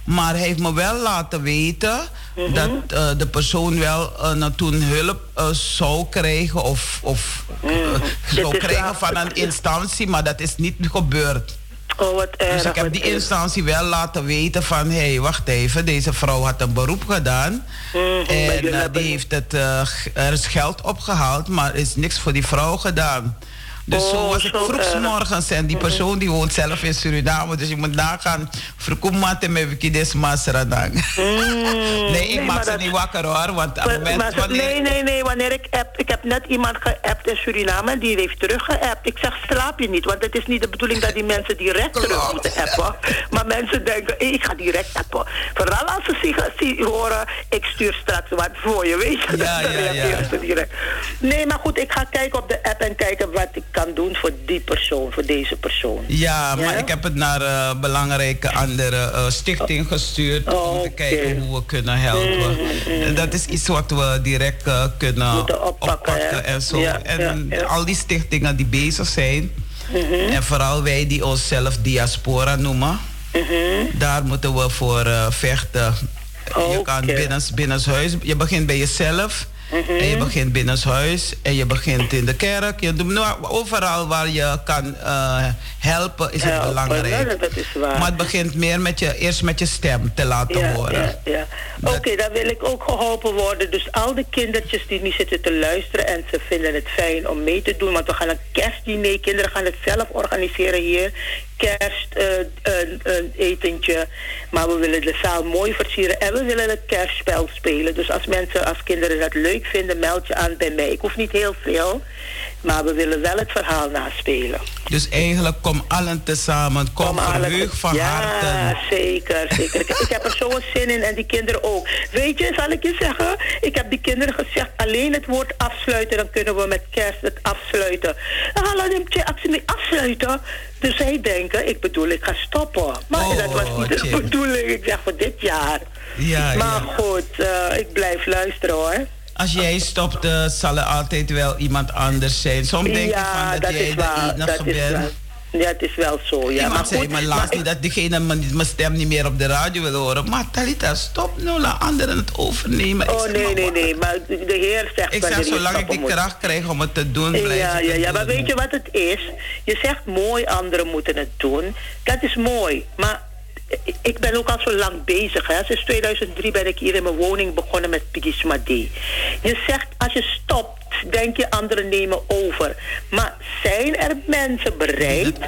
maar hij heeft me wel laten weten... Mm -hmm. dat de persoon wel toen hulp zou krijgen... of, of mm. zou krijgen van een instantie, maar dat is niet gebeurd. Oh, wat erg. Dus ik heb die instantie wel laten weten van... hé, hey, wacht even, deze vrouw had een beroep gedaan. Mm, en uh, die heeft het, uh, er is geld opgehaald... maar er is niks voor die vrouw gedaan. Dus oh, zo was ik vroeg morgens en die persoon die woont zelf in Suriname. Dus je moet nagaan. Verkoemate me wikides masradang. Mm, [LAUGHS] nee, ik maak ze dat, niet wakker hoor. Want maar, moment, maar, wanneer... Nee, nee, nee. Wanneer ik app, ik heb net iemand geappt in Suriname en die heeft teruggeappt. Ik zeg, slaap je niet? Want het is niet de bedoeling dat die mensen direct terug moeten appen. Maar mensen denken, hey, ik ga direct appen. Vooral als ze zich horen, ik stuur straks wat voor je, weet je. Ja, ja, ja. Direct. Nee, maar goed, ik ga kijken op de app en kijken wat ik kan doen voor die persoon, voor deze persoon. Ja, maar ik heb het naar uh, belangrijke andere uh, stichting gestuurd om te kijken hoe we kunnen helpen. Mm, mm. Dat is iets wat we direct uh, kunnen oppakken, oppakken en zo. Ja, en ja, al die stichtingen die bezig zijn. Mm -hmm. En vooral wij die onszelf diaspora noemen. -hmm. Daar moeten we voor vechten. Okay. Je kan binnen, binnenshuis, je begint bij jezelf. En je begint binnenshuis en je begint in de kerk. Je doet, nou, overal waar je kan uh, helpen is het belangrijk. dat is waar. Maar het begint meer met je, eerst met je stem te laten ja, horen. Ja, ja. Oké, okay, dan wil ik ook geholpen worden. Dus al de kindertjes die nu zitten te luisteren en ze vinden het fijn om mee te doen. Want we gaan een kerstdiner, kinderen gaan het zelf organiseren hier kerst uh, een, een, etentje. Maar we willen de zaal mooi versieren en we willen het kerstspel spelen. Dus als mensen, als kinderen dat leuk vinden, meld je aan bij mij. Ik hoef niet heel veel, maar we willen wel het verhaal naspelen. Dus eigenlijk kom allen tezamen, kom, kom verheug van ja, harte. Ja, zeker, zeker. ik, [LAUGHS] ik heb er zo'n zin in en die kinderen ook. Weet je, zal ik je zeggen, ik heb die kinderen gezegd, alleen het woord afsluiten, dan kunnen we met kerst het afsluiten. Afsluiten. Dus zij denken, ik bedoel, ik ga stoppen. Maar oh, dat was niet de bedoeling. Ik zeg voor dit jaar. Ja, maar goed, uh, ik blijf luisteren hoor. Als jij stopt, uh, zal er altijd wel iemand anders zijn. Soms denk je van dat, dat jij de enige bent. Ja, het is wel zo. Ja. maar zei maar laatst niet dat diegene mijn stem niet meer op de radio wil horen. Maar Talita, stop nou, laat anderen het overnemen. Oh nee, nee, nee. Maar de Heer zegt... Ik zeg, zolang ik die kracht krijg om het te doen, blijf ja, ja, ja, maar weet je wat het is? Je zegt mooi, anderen moeten het doen. Dat is mooi. Maar ik ben ook al zo lang bezig. Hè. Sinds 2003 ben ik hier in mijn woning begonnen met Pigisma D. Je zegt, als je stopt, denk je anderen nemen over. Maar zijn er mensen bereid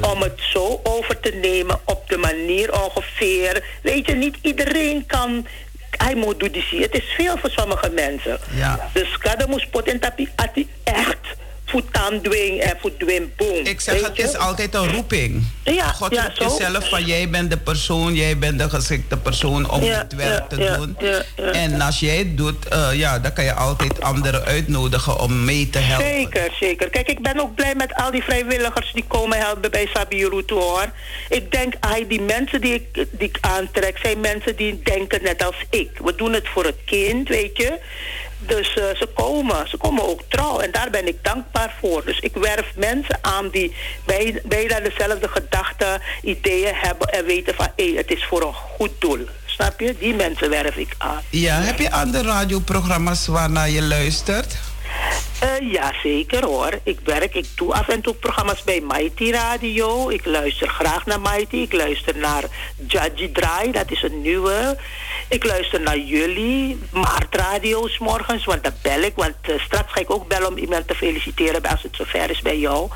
om het zo over te nemen op de manier ongeveer? Weet je, niet iedereen kan hij moet doen die Het is veel voor sommige mensen. Ja. Dus kada moest potentapi echt voetan dwing en voetdwing boom. Ik zeg, het is altijd een roeping. Ja, God ja, roept jezelf van jij bent de persoon, jij bent de geschikte persoon om het werk te doen. En als jij het doet, uh, ja, dan kan je altijd anderen uitnodigen om mee te helpen. Zeker, zeker. Kijk, ik ben ook blij met al die vrijwilligers die komen helpen bij Sabiru hoor. Ik denk, ay, die mensen die ik, die ik aantrek, zijn mensen die denken net als ik. We doen het voor het kind, weet je. Dus uh, ze komen, ze komen ook trouw en daar ben ik dankbaar voor. Dus ik werf mensen aan die bij, bijna dezelfde gedachten, ideeën hebben en weten van hé, hey, het is voor een goed doel. Snap je? Die mensen werf ik aan. Ja, heb je andere radioprogramma's waarnaar je luistert? Uh, ja, zeker hoor. Ik werk, ik doe af en toe programma's bij Mighty Radio. Ik luister graag naar Mighty. Ik luister naar Judgy Dry, dat is een nieuwe. Ik luister naar jullie, Maart Radio's morgens, want dat bel ik. Want uh, straks ga ik ook bellen om iemand te feliciteren als het zover is bij jou.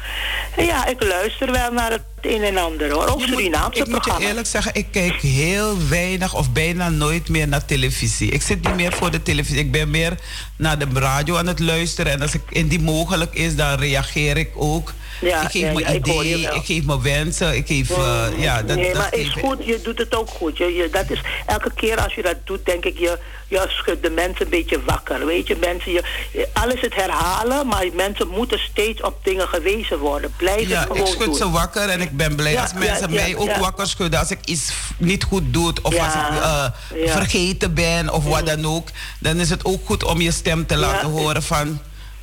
En ja, ik luister wel naar het een en ander hoor. Ook Je moet- Surinaamse ik moet je eerlijk zeggen, ik kijk heel weinig of bijna nooit meer naar televisie. Ik zit niet meer voor de televisie. Ik ben meer naar de radio aan het luisteren. En als ik indien mogelijk is, dan reageer ik ook. Ja, ik geef ja, mijn ja, ideeën, ik geef mijn wensen, ik geef... eh, ja, dat, nee, dat maar is goed. Je doet het ook goed. Je, je, dat is, elke keer als je dat doet, denk ik, je, je schudt de mensen een beetje wakker. Weet je, mensen, je, alles het herhalen, maar mensen moeten steeds op dingen gewezen worden. Blijf Ja, het ik gewoon schud doen. ze wakker en ik ben blij Ja, als mensen ja, mij ook wakker schudden. Als ik iets niet goed doe of als ik eh, vergeten ben of wat dan ook. Dan is het ook goed om je stem te laten horen van...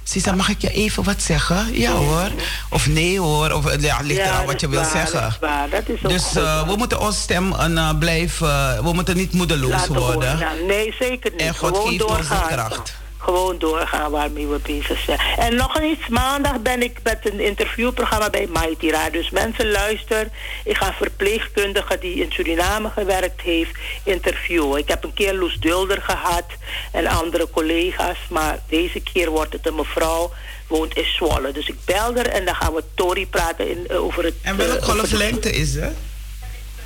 Sisa, mag ik je even wat zeggen? Ja hoor. Of nee hoor. Of ja, ligt Ja, wat je wil zeggen. Dat is waar. Dat is ook Dus eh, we moeten onze stem eh, blijven... we moeten niet moedeloos Laten worden. horen. Nee, zeker niet. En God Gewoon geeft ons de doorgaan. kracht. Gewoon doorgaan waarmee we bezig zijn. En nog iets, maandag ben ik met een interviewprogramma bij Mighty Radio. Dus mensen luister, ik ga een verpleegkundige die in Suriname gewerkt heeft interviewen. Ik heb een keer Loes Dulder gehad en andere collega's. Maar deze keer wordt het een mevrouw, woont in Zwolle. Dus ik bel er en dan gaan we Tori praten in, eh, over het... En eh, welke de- golflengte is het?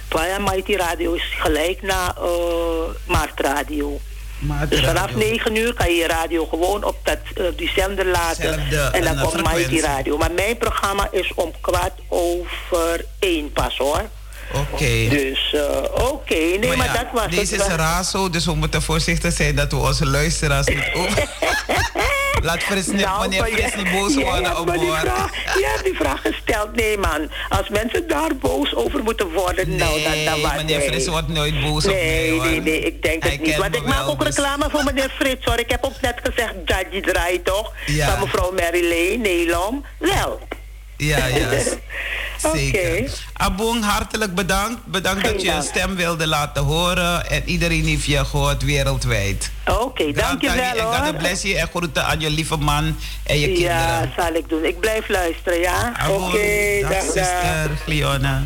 ja, Mighty Radio is gelijk na uh, Maart Radio. Maar Dus vanaf radio. 9 uur kan je je radio gewoon op dat, eh, die zender laten. En dan komt Mighty. Radio. Maar mijn programma is om kwart over één pas hoor. Oké. Dus eh, oké, nee, maar, ja, dat was deze het. is razo, dus we moeten voorzichtig zijn dat we onze luisteraars niet [LAUGHS] over... Laat Fris niet, Nou, Fris je- niet boos worden op Je hebt die vraag gesteld. Nee, man. Als mensen daar boos over moeten worden, nou, dan, dan wat. meneer nee. Fris wordt nooit boos op mij, Nee, hoor. nee, nee, ik denk Hij het niet. Want ik maak ook dus- reclame voor meneer Frits, hoor. Ik heb ook net gezegd, Jadji draait toch? Ja. Van mevrouw Marilyn Nelom. Wel. Ja, ja. [LAUGHS] Zeker. Oké. Abong, hartelijk bedankt. Bedankt Geen dat je je dank. stem wilde laten horen. En iedereen heeft je gehoord wereldwijd. Oké, dankjewel En God hoor. bless je en groeten aan je lieve man en je Ja, kinderen. zal ik doen. Ik blijf luisteren, ja? Oké, Abong, dag, dag, dag. zuster Gliona.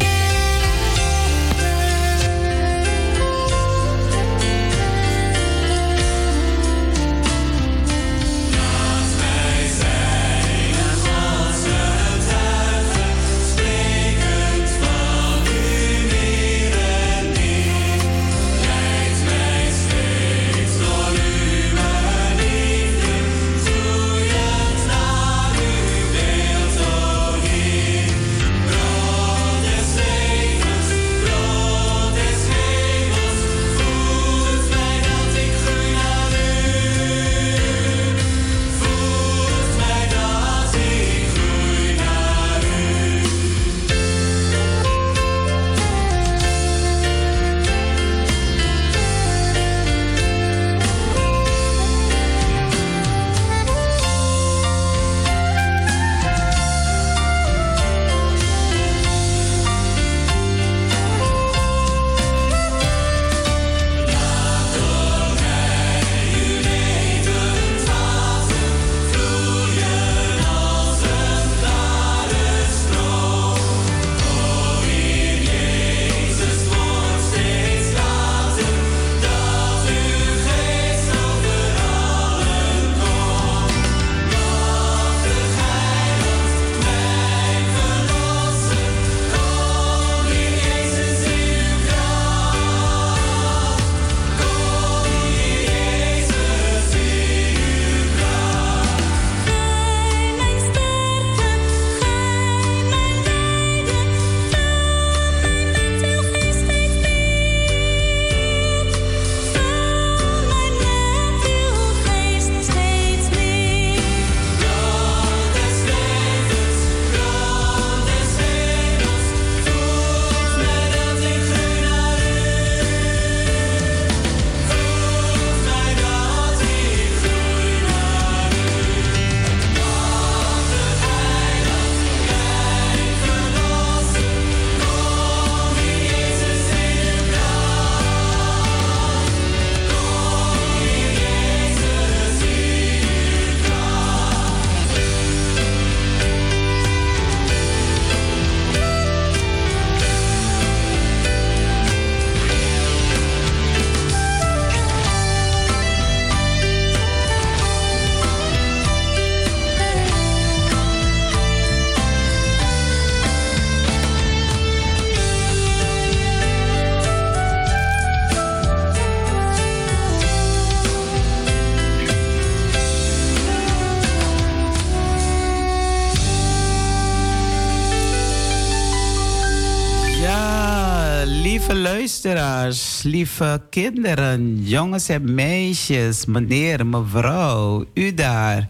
Luisteraars, lieve kinderen, jongens en meisjes, meneer, mevrouw, u daar.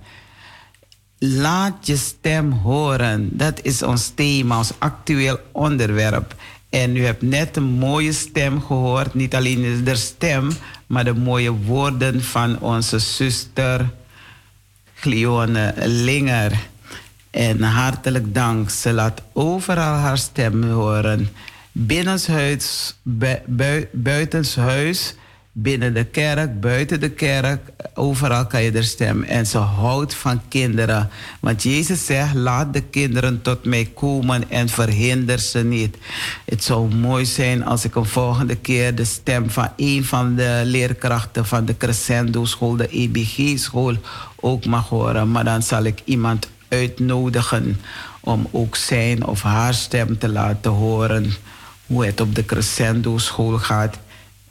Laat je stem horen. Dat is ons thema, ons actueel onderwerp. En u hebt net een mooie stem gehoord. Niet alleen de stem, maar de mooie woorden van onze zuster Glione Linger. En hartelijk dank. Ze laat overal haar stem horen. Binnenshuis, bui, buitenshuis, binnen de kerk, buiten de kerk. Overal kan je er stem. En ze houdt van kinderen. Want Jezus zegt, laat de kinderen tot mij komen en verhinder ze niet. Het zou mooi zijn als ik een volgende keer de stem van een van de leerkrachten van de Crescendo school, de EBG school, ook mag horen. Maar dan zal ik iemand uitnodigen om ook zijn of haar stem te laten horen. Hoe het op de Crescendo school gaat.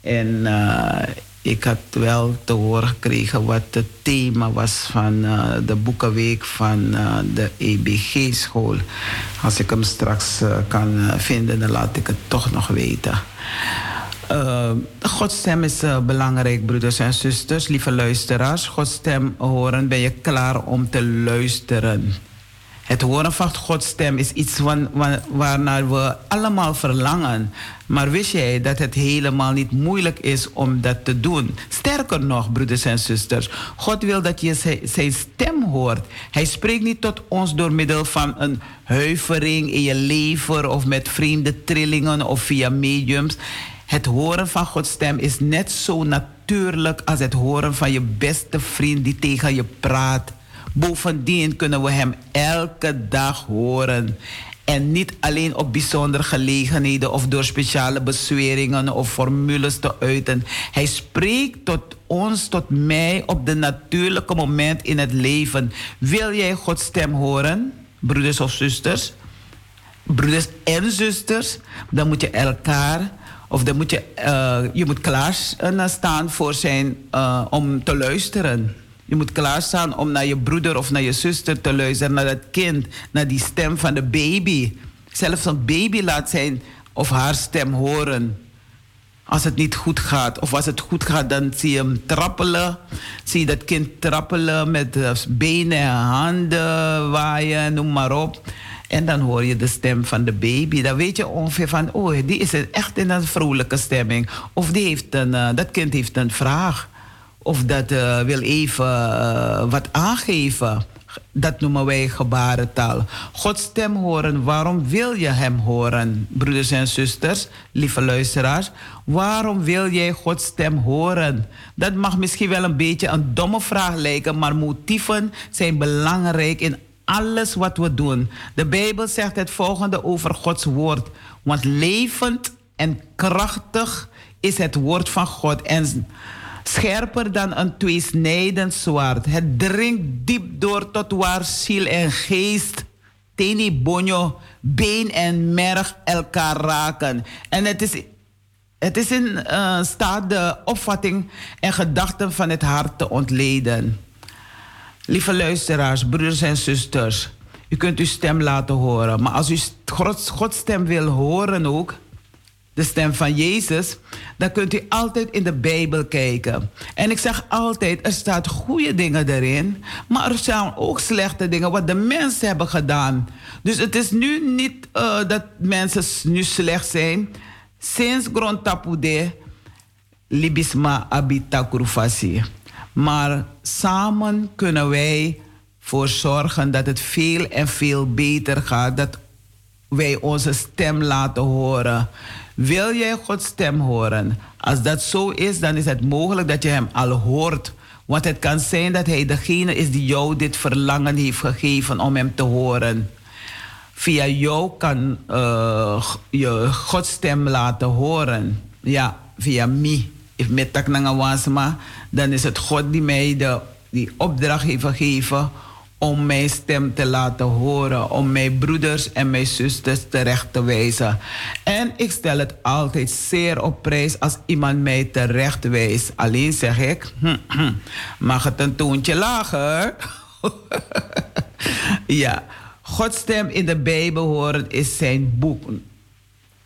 En uh, ik had wel te horen gekregen wat het thema was van uh, de boekenweek van uh, de EBG-school. Als ik hem straks kan vinden, dan laat ik het toch nog weten. Uh, Gods stem is belangrijk, broeders en zusters, lieve luisteraars. Gods stem horen, ben je klaar om te luisteren. Het horen van Gods stem is iets van, waarnaar we allemaal verlangen. Maar wist jij dat het helemaal niet moeilijk is om dat te doen? Sterker nog, broeders en zusters, God wil dat je zijn stem hoort. Hij spreekt niet tot ons door middel van een huivering in je lever of met vreemde trillingen of via mediums. Het horen van Gods stem is net zo natuurlijk als het horen van je beste vriend die tegen je praat. Bovendien kunnen we Hem elke dag horen. En niet alleen op bijzondere gelegenheden of door speciale bezweringen of formules te uiten. Hij spreekt tot ons, tot mij op de natuurlijke moment in het leven. Wil jij Gods stem horen, broeders of zusters? Broeders en zusters, dan moet je elkaar of dan moet je, uh, je moet klaarstaan voor zijn uh, om te luisteren. Je moet klaarstaan om naar je broeder of naar je zuster te luisteren, naar dat kind, naar die stem van de baby. Zelfs een baby laat zijn of haar stem horen. Als het niet goed gaat. Of als het goed gaat, dan zie je hem trappelen. Zie je dat kind trappelen met uh, benen en handen waaien, noem maar op. En dan hoor je de stem van de baby. Dan weet je ongeveer van, oh, die is echt in een vrolijke stemming. Of die heeft een, uh, dat kind heeft een vraag. Of dat uh, wil even uh, wat aangeven. Dat noemen wij gebarentaal. Gods stem horen. Waarom wil je hem horen, broeders en zusters, lieve luisteraars? Waarom wil jij Gods stem horen? Dat mag misschien wel een beetje een domme vraag lijken, maar motieven zijn belangrijk in alles wat we doen. De Bijbel zegt het volgende over Gods woord. Want levend en krachtig is het woord van God. En scherper dan een tweesnijdend zwaard. Het dringt diep door tot waar ziel en geest, teni bonjo, been en merg elkaar raken. En het is, het is in uh, staat de opvatting en gedachten van het hart te ontleden. Lieve luisteraars, broeders en zusters, u kunt uw stem laten horen. Maar als u Gods, Gods stem wil horen ook, de stem van Jezus, dan kunt u altijd in de Bijbel kijken. En ik zeg altijd, er staan goede dingen erin, maar er staan ook slechte dingen wat de mensen hebben gedaan. Dus het is nu niet uh, dat mensen nu slecht zijn. Sinds Grondtapude, Libisma Abitakurufasi. Maar samen kunnen wij voor zorgen dat het veel en veel beter gaat. Dat wij onze stem laten horen. Wil jij Gods stem horen? Als dat zo is, dan is het mogelijk dat je hem al hoort. Want het kan zijn dat hij degene is die jou dit verlangen heeft gegeven om hem te horen. Via jou kan uh, je Gods stem laten horen. Ja, via mij. If met dan is het God die mij de, die opdracht heeft gegeven om mijn stem te laten horen, om mijn broeders en mijn zusters terecht te wijzen. En ik stel het altijd zeer op prijs als iemand mij terecht wijst. Alleen zeg ik, mag het een toontje lager? [LAUGHS] ja, Gods stem in de Bijbel horen is zijn boek.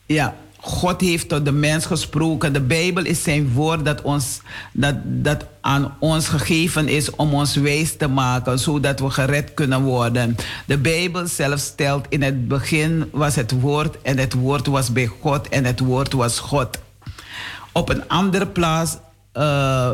Ja, God heeft tot de mens gesproken. De Bijbel is zijn woord dat, ons, dat, dat aan ons gegeven is om ons wijs te maken, zodat we gered kunnen worden. De Bijbel zelf stelt in het begin was het woord en het woord was bij God en het woord was God. Op een andere plaats, uh,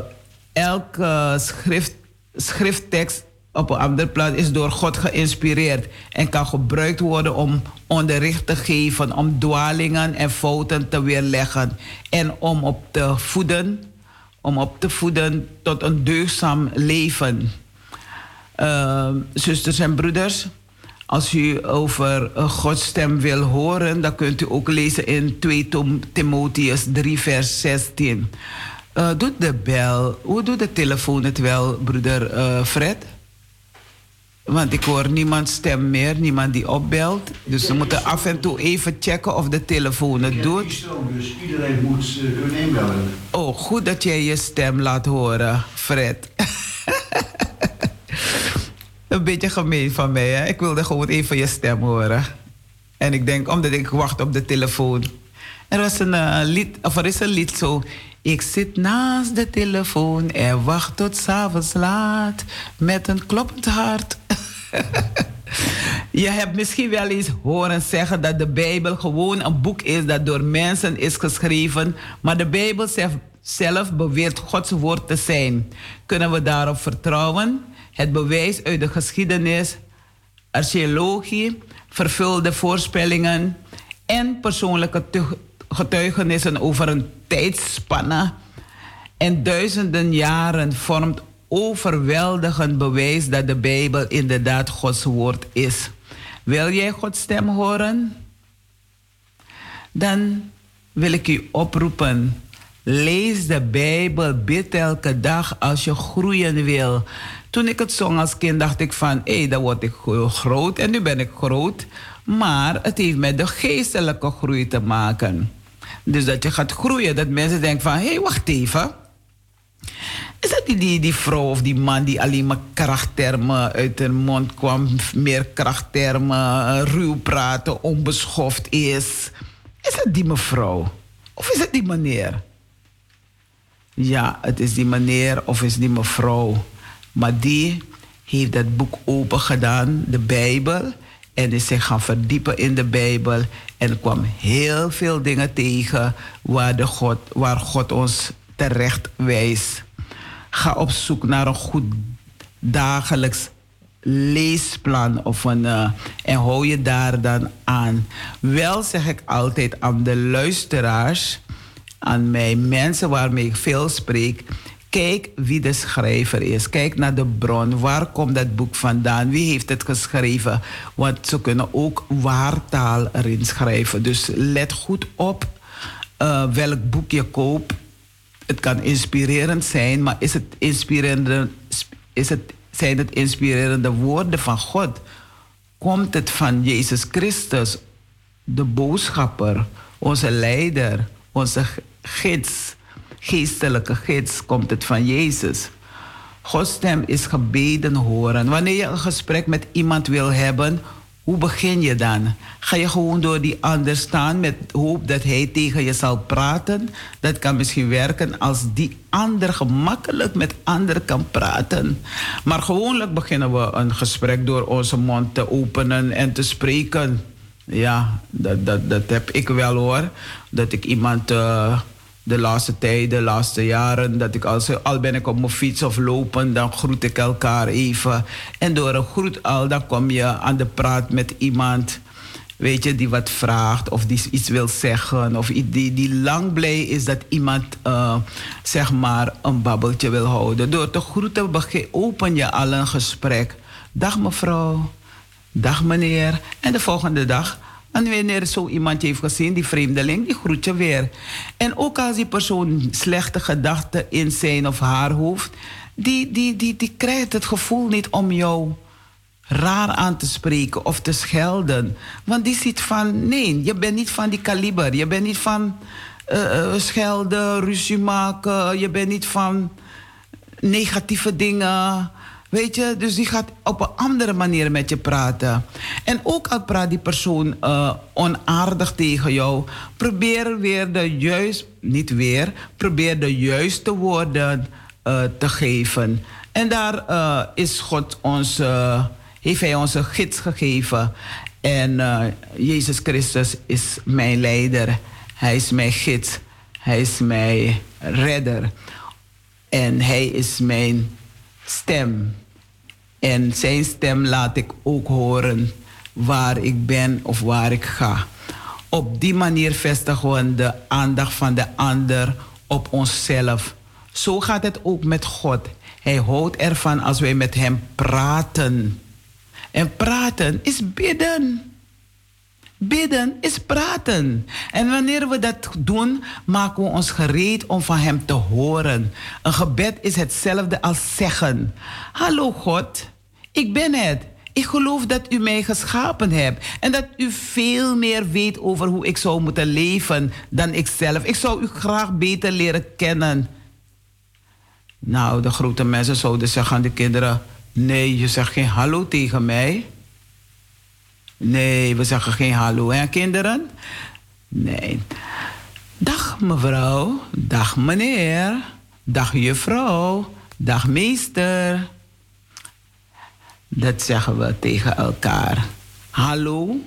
elke schrift, schrifttekst op een andere plaats is door God geïnspireerd en kan gebruikt worden om onderricht te geven, om dwalingen en fouten te weerleggen en om op te voeden, om op te voeden tot een deugzaam leven. Uh, zusters en broeders, als u over Gods stem wil horen, dan kunt u ook lezen in 2 Timotheus 3, vers 16. Uh, doet de bel, hoe doet de telefoon het wel, broeder uh, Fred? Want ik hoor niemand stem meer, niemand die opbelt. Dus we moeten af en toe even checken of de telefoon het doet. dus iedereen moet uh, kunnen inbellen. Oh, goed dat jij je stem laat horen, Fred. [LAUGHS] Een beetje gemeen van mij, hè? Ik wilde gewoon even je stem horen. En ik denk, omdat ik wacht op de telefoon. Er was een uh, lied, of er is een lied zo. Ik zit naast de telefoon en wacht tot s'avonds laat met een kloppend hart. [LAUGHS] Je hebt misschien wel eens horen zeggen dat de Bijbel gewoon een boek is dat door mensen is geschreven, maar de Bijbel zelf beweert Gods woord te zijn. Kunnen we daarop vertrouwen? Het bewijs uit de geschiedenis, archeologie, vervulde voorspellingen en persoonlijke getuigenissen over een tijdspanne en duizenden jaren vormt overweldigend bewijs dat de Bijbel inderdaad Gods woord is. Wil jij Gods stem horen? Dan wil ik u oproepen. Lees de Bijbel, bid elke dag als je groeien wil. Toen ik het zong als kind dacht ik van, hé, hey, dan word ik groot en nu ben ik groot. Maar het heeft met de geestelijke groei te maken. Dus dat je gaat groeien, dat mensen denken van, hé, hey, wacht even. Is dat die, die, vrouw of die man die alleen maar krachttermen uit de mond kwam, meer krachttermen, ruw praten, onbeschoft is? Is dat die mevrouw? Of is het die meneer? Ja, het is die meneer of is die mevrouw. Maar die heeft dat boek open gedaan, de Bijbel. En is zich gaan verdiepen in de Bijbel. En kwam heel veel dingen tegen waar, de God, waar God ons terecht wijst. Ga op zoek naar een goed dagelijks leesplan of een, uh, en hou je daar dan aan. Wel zeg ik altijd aan de luisteraars, aan mij, mensen waarmee ik veel spreek, kijk wie de schrijver is. Kijk naar de bron. Waar komt dat boek vandaan? Wie heeft het geschreven? Want ze kunnen ook waartaal erin schrijven. Dus let goed op uh, welk boek je koopt het kan inspirerend zijn, maar is het inspirerende, is het, zijn het inspirerende woorden van God? Komt het van Jezus Christus, de boodschapper, onze leider, onze gids, geestelijke gids? Komt het van Jezus? Gods stem is gebeden horen. Wanneer je een gesprek met iemand wil hebben, hoe begin je dan? Ga je gewoon door die ander staan met hoop dat hij tegen je zal praten? Dat kan misschien werken als die ander gemakkelijk met anderen kan praten. Maar gewoonlijk beginnen we een gesprek door onze mond te openen en te spreken. Ja, dat, dat, dat heb ik wel hoor. Dat ik iemand. Uh, de laatste tijd, de laatste jaren, dat ik als, al ben ik op mijn fiets of lopen, dan groet ik elkaar even. En door een groet al, dan kom je aan de praat met iemand, weet je, die wat vraagt of die iets wil zeggen. Of die, die lang blij is dat iemand, uh, zeg maar, een babbeltje wil houden. Door te groeten open je al een gesprek. Dag mevrouw, dag meneer. En de volgende dag en wanneer zo iemand je heeft gezien, die vreemdeling, die groet je weer. En ook als die persoon slechte gedachten in zijn of haar hoofd, die, die, die, die krijgt het gevoel niet om jou raar aan te spreken of te schelden. Want die ziet van, nee, je bent niet van die kaliber. Je bent niet van uh, schelden, ruzie maken. Je bent niet van negatieve dingen. Weet je, dus die gaat op een andere manier met je praten. En ook al praat die persoon uh, onaardig tegen jou, probeer weer de juist, niet weer, probeer de juiste woorden uh, te geven. En daar uh, is God ons, heeft Hij ons een gids gegeven. En Jezus Christus is mijn leider. Hij is mijn gids. Hij is mijn redder. En Hij is mijn stem. En zijn stem laat ik ook horen waar ik ben of waar ik ga. Op die manier vestigen we de aandacht van de ander op onszelf. Zo gaat het ook met God. Hij houdt ervan als wij met Hem praten. En praten is bidden. Bidden is praten. En wanneer we dat doen, maken we ons gereed om van Hem te horen. Een gebed is hetzelfde als zeggen: Hallo God, ik ben het. Ik geloof dat u mij geschapen hebt en dat u veel meer weet over hoe ik zou moeten leven dan ikzelf. Ik zou u graag beter leren kennen. Nou, de grote mensen zouden zeggen aan de kinderen: Nee, je zegt geen hallo tegen mij. Nee, we zeggen geen hallo, hè, kinderen? Nee. Dag mevrouw, dag meneer, dag juffrouw, dag meester. Dat zeggen we tegen elkaar. Hallo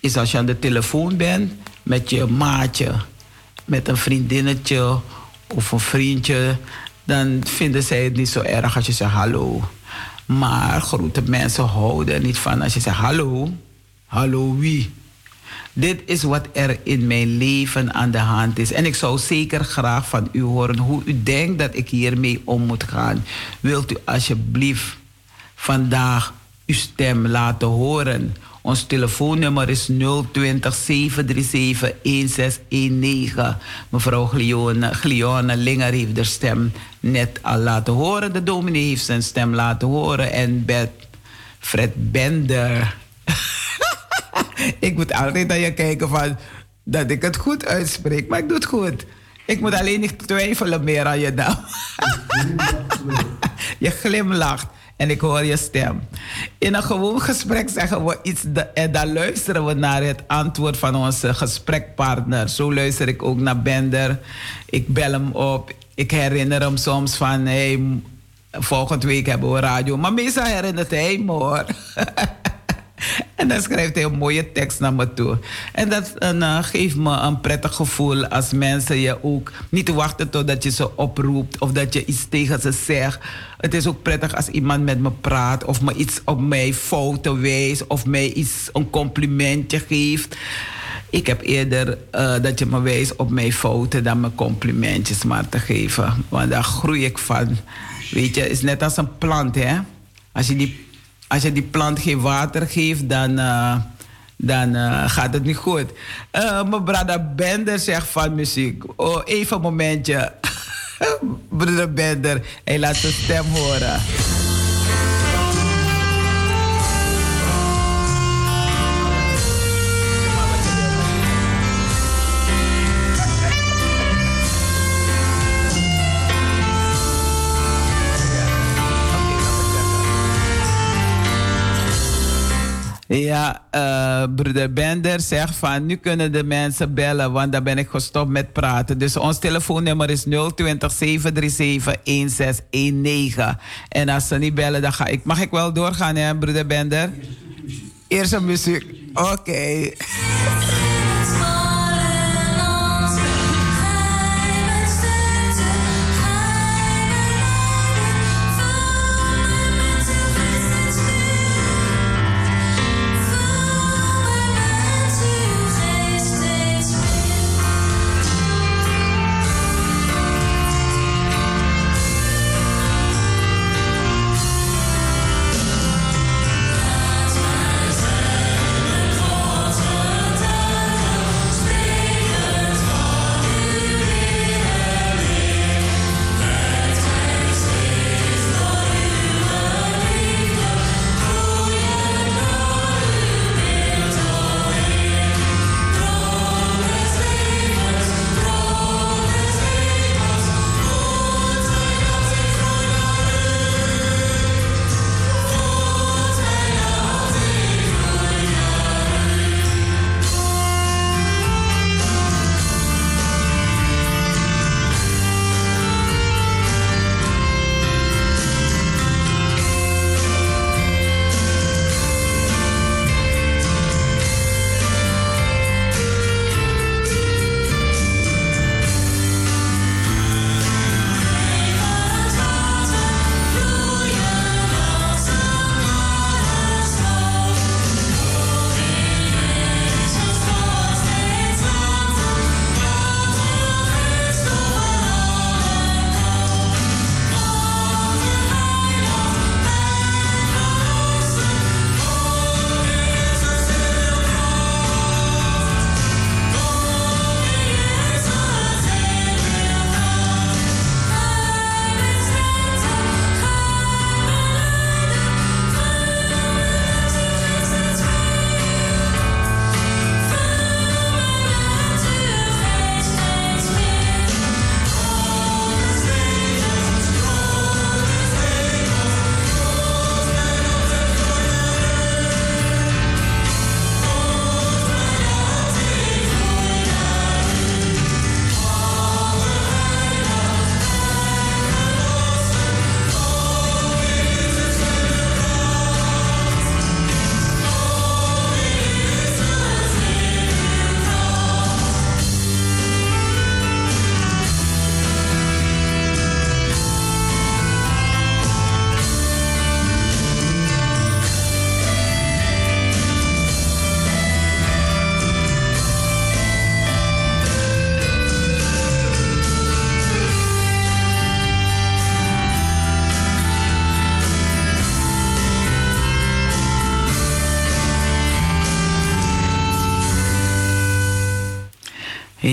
is als je aan de telefoon bent met je maatje, met een vriendinnetje of een vriendje, dan vinden zij het niet zo erg als je zegt hallo. Maar grote mensen houden er niet van als je zegt hallo. Hallo wie? Dit is wat er in mijn leven aan de hand is. En ik zou zeker graag van u horen hoe u denkt dat ik hiermee om moet gaan. Wilt u alsjeblieft vandaag uw stem laten horen? Ons telefoonnummer is 020 737 1619. Mevrouw Glione, Glione Linger heeft de stem net al laten horen. De dominee heeft zijn stem laten horen. En Bert Fred Bender [LAUGHS] ik moet altijd naar je kijken van dat ik het goed uitspreek. Maar ik doe het goed. Ik moet alleen niet twijfelen meer aan je naam. [LAUGHS] je glimlacht en ik hoor je stem. In een gewoon gesprek zeggen we iets en dan luisteren we naar het antwoord van onze gesprekpartner. Zo luister ik ook naar Bender. Ik bel hem op. Ik herinner hem soms van, hey, volgende week hebben we radio. Maar meestal herinnert hij me hoor. [LAUGHS] [LAUGHS] En dan schrijft hij een mooie tekst naar me toe. En dat uh, geeft me een prettig gevoel als mensen je ook niet wachten totdat je ze oproept of dat je iets tegen ze zegt. Het is ook prettig als iemand met me praat of me iets op mijn foto wijst of mij iets, een complimentje geeft. Ik heb eerder uh, dat je me wijst op mijn foto dan mijn complimentjes maar te geven. Want daar groei ik van. Weet je, het is net als een plant, hè? Als je die als je die plant geen water geeft, dan, uh, dan uh, gaat het niet goed. Uh, mijn brada Bender zegt van muziek. Oh, even een momentje. [LAUGHS] Broeder Bender, hij laat zijn stem horen. Ja, uh, broeder Bender zegt van nu kunnen de mensen bellen, want dan ben ik gestopt met praten. Dus ons telefoonnummer is 020 737 1619. En als ze niet bellen, dan ga ik. Mag ik wel doorgaan, hè, broeder Bender? Eerst een muziek. Oké.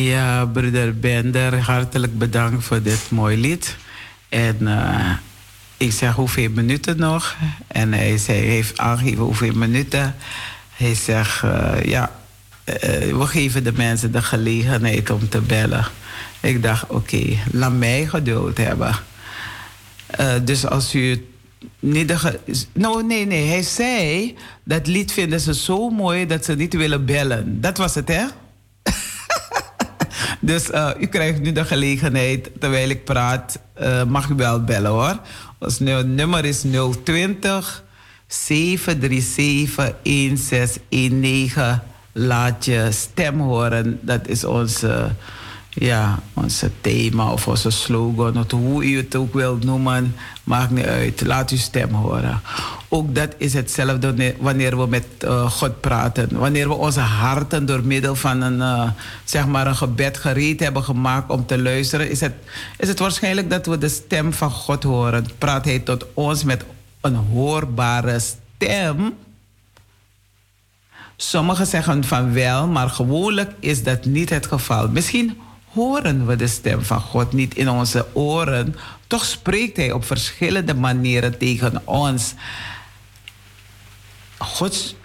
Ja, broeder Bender, hartelijk bedankt voor dit mooie lied. En uh, ik zeg hoeveel minuten nog. En hij zei, heeft aangegeven hoeveel minuten. Hij zegt, uh, ja, uh, we geven de mensen de gelegenheid om te bellen. Ik dacht, oké, laat mij geduld hebben. dus als u niet de. Nou, nee, nee. Hij zei dat lied vinden ze zo mooi dat ze niet willen bellen. Dat was het, hè? [LAUGHS] dus uh, u krijgt nu de gelegenheid, terwijl ik praat, uh, mag u wel bellen hoor. Ons nummer is 020 737 1619. Laat je stem horen. Dat is onze ja, onze thema of onze slogan, of hoe u het ook wilt noemen, maakt niet uit. Laat uw stem horen. Ook dat is hetzelfde wanneer we met uh, God praten. Wanneer we onze harten door middel van een, uh, zeg maar een gebed gereed hebben gemaakt om te luisteren, is het, is het waarschijnlijk dat we de stem van God horen. Praat Hij tot ons met een hoorbare stem. Sommigen zeggen van wel, maar gewoonlijk is dat niet het geval. Misschien horen we de stem van God niet in onze oren. Toch spreekt Hij op verschillende manieren tegen ons. God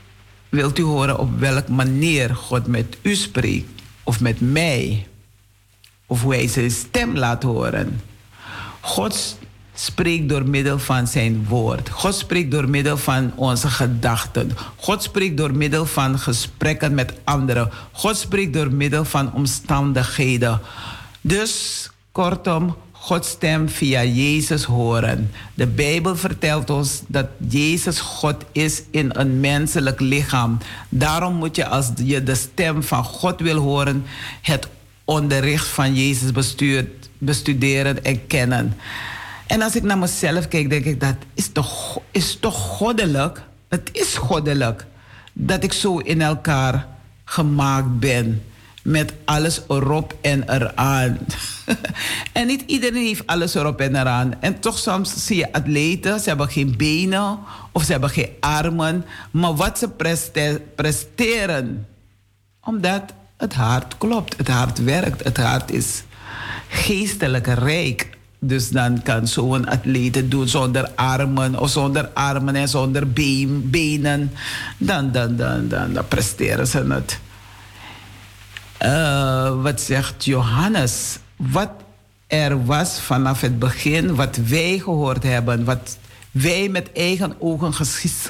wilt u horen op welke manier God met u spreekt, of met mij, of hoe Hij zijn stem laat horen. God spreekt door middel van zijn woord. God spreekt door middel van onze gedachten. God spreekt door middel van gesprekken met anderen. God spreekt door middel van omstandigheden. Dus kortom, Gods stem via Jezus horen. De Bijbel vertelt ons dat Jezus God is in een menselijk lichaam. Daarom moet je als je de stem van God wil horen, het onderricht van Jezus bestuderen en kennen. En als ik naar mezelf kijk, denk ik dat is toch, is toch goddelijk. Het is goddelijk dat ik zo in elkaar gemaakt ben. Met alles erop en eraan. [LAUGHS] en niet iedereen heeft alles erop en eraan. En toch soms zie je atleten, ze hebben geen benen of ze hebben geen armen. Maar wat ze presteren, omdat het hart klopt, het hart werkt, het hart is geestelijk rijk. Dus dan kan zo'n atleet het doen zonder armen of zonder armen en zonder been, benen. Dan, dan, dan, dan, presteren ze het. Uh, wat zegt Johannes? Wat er was vanaf het begin, wat wij gehoord hebben, wat wij met eigen ogen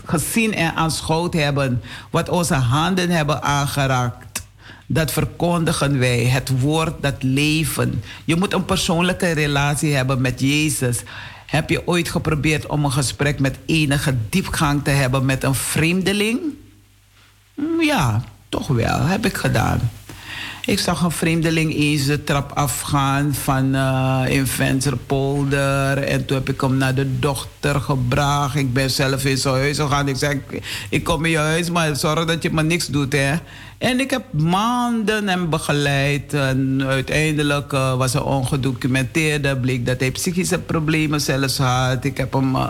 gezien en aanschouwd hebben, wat onze handen hebben aangeraakt dat verkondigen wij. Het woord, dat leven. Je moet een persoonlijke relatie hebben met Jezus. Heb je ooit geprobeerd om een gesprek met enige diepgang te hebben met een vreemdeling? Mm, ja, toch wel, heb ik gedaan. Ik zag een vreemdeling eens de trap afgaan van uh, in. En toen heb ik hem naar de dochter gebracht. Ik ben zelf in zijn huis gegaan. Ik zei, ik kom in je huis, maar zorg dat je maar niks doet, hè. En ik heb maanden hem begeleid. En uiteindelijk uh, was hij ongedocumenteerde. Bleek dat hij psychische problemen zelfs had. Ik heb hem... Uh,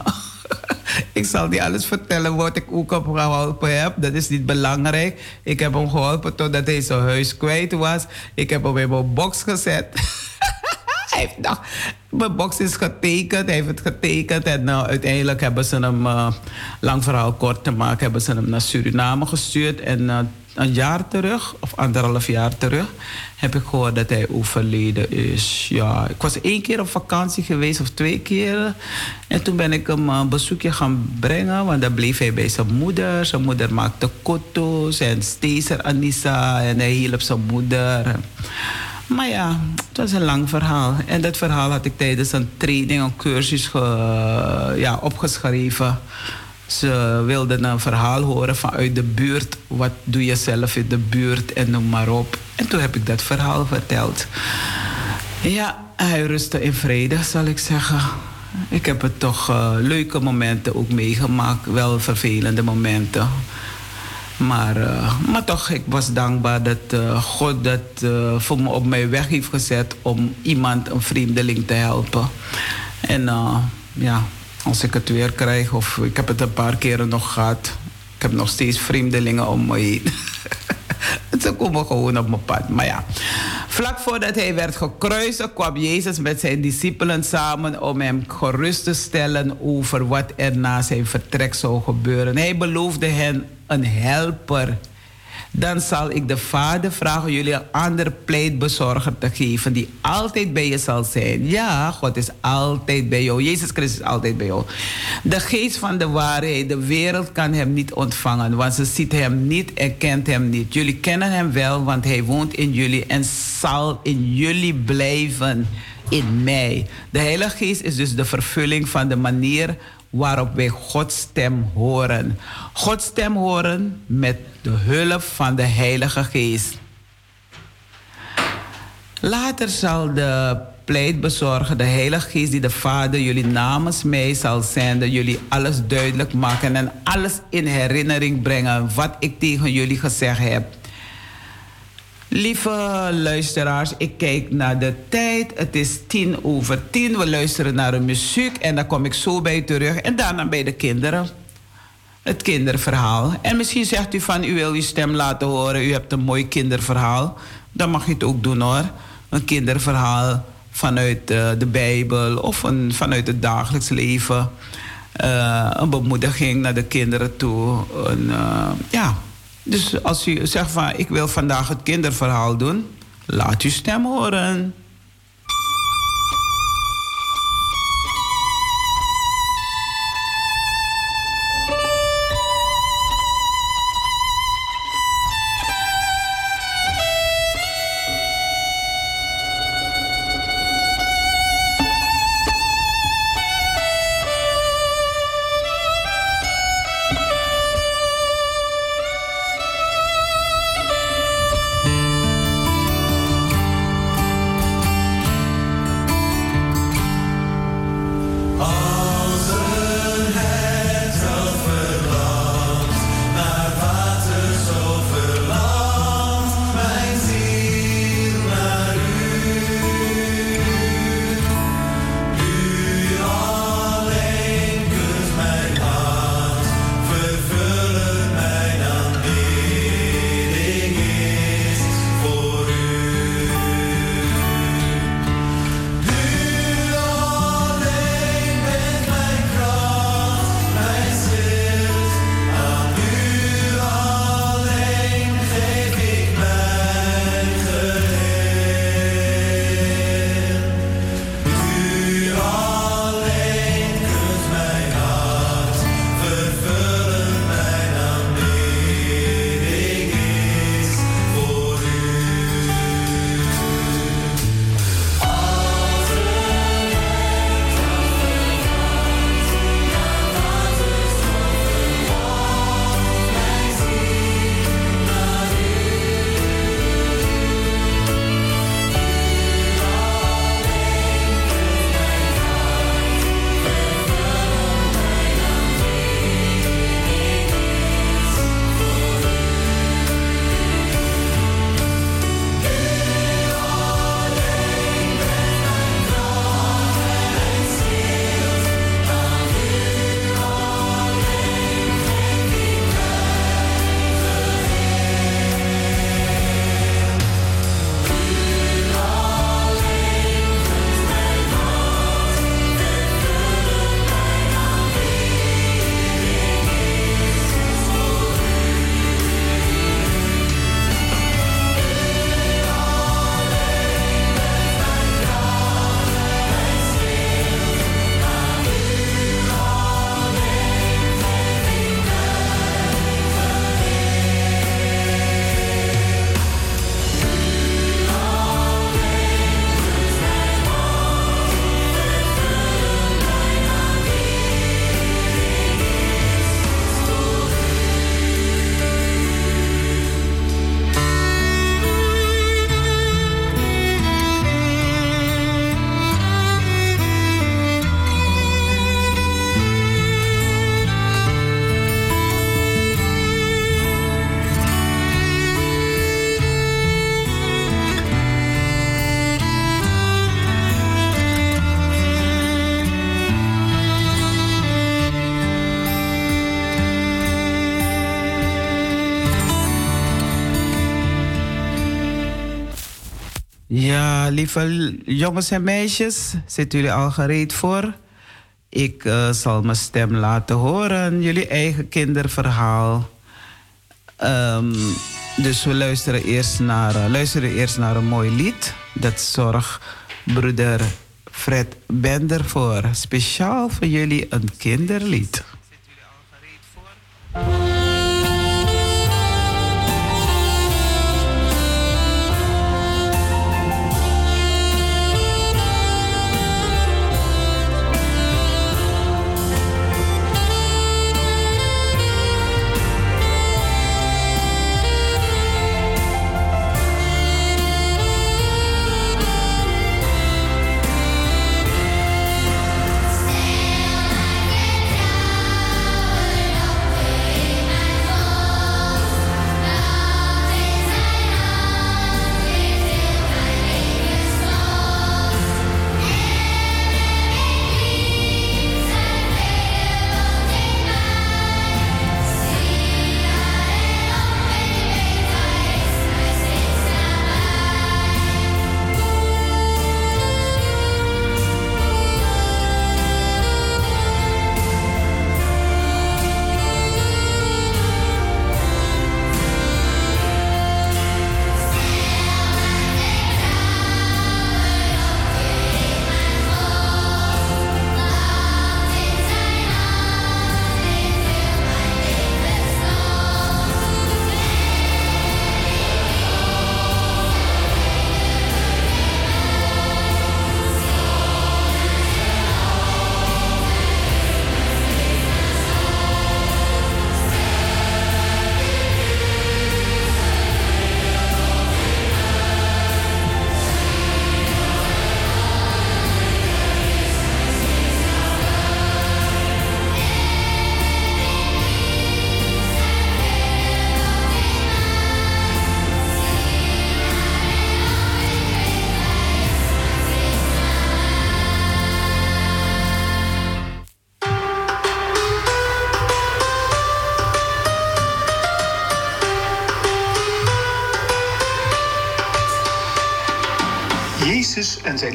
[LAUGHS] ik zal niet alles vertellen wat ik ook op geholpen heb. Dat is niet belangrijk. Ik heb hem geholpen totdat hij zijn huis kwijt was. Ik heb hem in mijn box gezet. [LAUGHS] hij heeft nog, mijn box is getekend, hij heeft het getekend. En uh, uiteindelijk hebben ze hem, uh, lang verhaal kort te maken, hebben ze hem naar Suriname gestuurd. En uh, een jaar terug, of anderhalf jaar terug, heb ik gehoord dat hij overleden is. Ja, ik was één keer op vakantie geweest, of twee keer. En toen ben ik hem een bezoekje gaan brengen, want dan bleef hij bij zijn moeder. Zijn moeder maakte kotos en stezer Anissa en hij hielp zijn moeder. Maar ja, het was een lang verhaal. En dat verhaal had ik tijdens een training, een cursus ge, ja, opgeschreven. Ze wilden een verhaal horen vanuit de buurt. Wat doe je zelf in de buurt en noem maar op. En toen heb ik dat verhaal verteld. Ja, hij rustte in vrede, zal ik zeggen. Ik heb het toch uh, leuke momenten ook meegemaakt. Wel vervelende momenten. Maar, uh, maar toch, ik was dankbaar dat uh, God dat voor me op mijn weg heeft gezet om iemand, een vreemdeling, te helpen. En ja, als ik het weer krijg, of ik heb het een paar keren nog gehad. Ik heb nog steeds vreemdelingen om me heen. [LAUGHS] Ze komen gewoon op mijn pad. Maar ja, Vlak voordat hij werd gekruisigd, kwam Jezus met zijn discipelen samen om hem gerust te stellen over wat er na zijn vertrek zou gebeuren. Hij beloofde hen een helper dan zal ik de Vader vragen jullie een ander pleitbezorger te geven die altijd bij je zal zijn. Ja, God is altijd bij jou. Jezus Christus is altijd bij jou. De geest van de waarheid, de wereld kan hem niet ontvangen, want ze ziet hem niet en kent hem niet. Jullie kennen hem wel, want hij woont in jullie en zal in jullie blijven in mij. De Heilige Geest is dus de vervulling van de manier waarop wij Gods stem horen. Gods stem horen met de hulp van de Heilige Geest. Later zal de pleitbezorger, de Heilige Geest die de Vader jullie namens mij zal zenden, jullie alles duidelijk maken en alles in herinnering brengen wat ik tegen jullie gezegd heb. Lieve luisteraars, ik kijk naar de tijd. Het is tien over tien. We luisteren naar de muziek en dan kom ik zo bij terug. En daarna bij de kinderen. Het kinderverhaal. En misschien zegt u van u wil uw stem laten horen. U hebt een mooi kinderverhaal. Dan mag je het ook doen hoor. Een kinderverhaal vanuit uh, de Bijbel of een, vanuit het dagelijks leven. Uh, een bemoediging naar de kinderen toe. Uh, ja, dus als u zegt van ik wil vandaag het kinderverhaal doen, laat uw stem horen. Lieve jongens en meisjes, zitten jullie al gereed voor? Ik uh, zal mijn stem laten horen, jullie eigen kinderverhaal. Um, dus we luisteren eerst, naar, uh, luisteren eerst naar een mooi lied. Dat zorgt broeder Fred Bender voor. Speciaal voor jullie een kinderlied. Zitten jullie al gereed voor?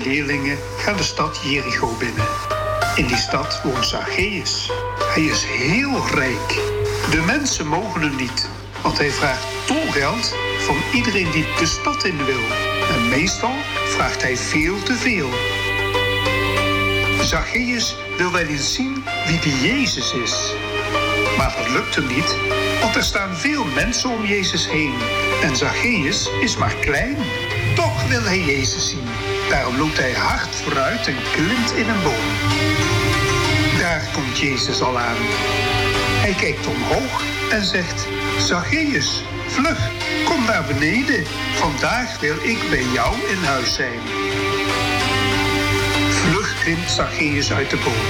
Leerlingen gaan de stad Jericho binnen. In die stad woont Zacchaeus. Hij is heel rijk. De mensen mogen hem niet, want hij vraagt tolgeld van iedereen die de stad in wil. En meestal vraagt hij veel te veel. Zacchaeus wil wel eens zien wie die Jezus is. Maar dat lukt hem niet, want er staan veel mensen om Jezus heen. En Zacchaeus is maar klein. Toch wil hij Jezus zien. Daarom loopt hij hard vooruit en klimt in een boom. Daar komt Jezus al aan. Hij kijkt omhoog en zegt: Zacchaeus, vlug, kom naar beneden. Vandaag wil ik bij jou in huis zijn. Vlug klimt Zacchaeus uit de boom.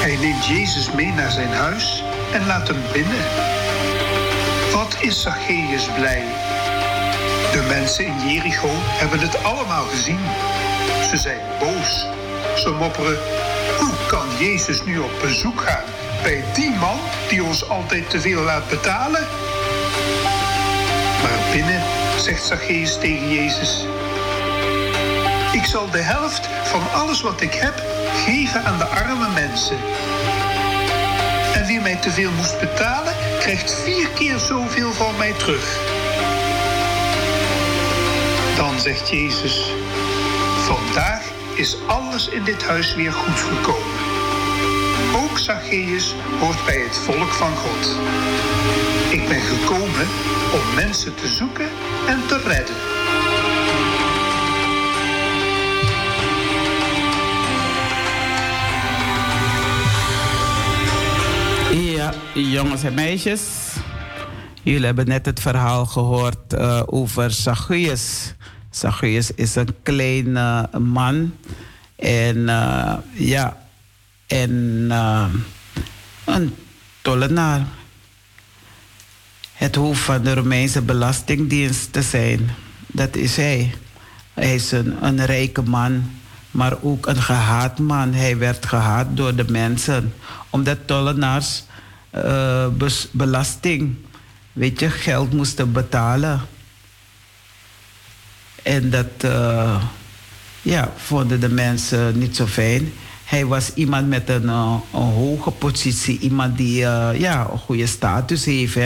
Hij neemt Jezus mee naar zijn huis en laat hem binnen. Wat is Zacchaeus blij de mensen in Jericho hebben het allemaal gezien. Ze zijn boos. Ze mopperen: hoe kan Jezus nu op bezoek gaan bij die man die ons altijd te veel laat betalen? Maar binnen zegt Zacchaeus tegen Jezus: Ik zal de helft van alles wat ik heb geven aan de arme mensen. En wie mij te veel moest betalen, krijgt vier keer zoveel van mij terug. Dan zegt Jezus, vandaag is alles in dit huis weer goed gekomen. Ook Zacchaeus hoort bij het volk van God. Ik ben gekomen om mensen te zoeken en te redden. Ja, jongens en meisjes. Jullie hebben net het verhaal gehoord uh, over Zacchaeus. Zacchaeus is een kleine man. En uh, ja, en uh, een tollenaar. Het hoofd van de Romeinse Belastingdienst te zijn. Dat is hij. Hij is een, rijke man, maar ook een gehaat man. Hij werd gehaat door de mensen, omdat tollenaars uh, belasting, weet je, geld moesten betalen. En dat uh, ja, vonden de mensen niet zo fijn. Hij was iemand met een, uh, een hoge positie, iemand die uh, ja, een goede status heeft.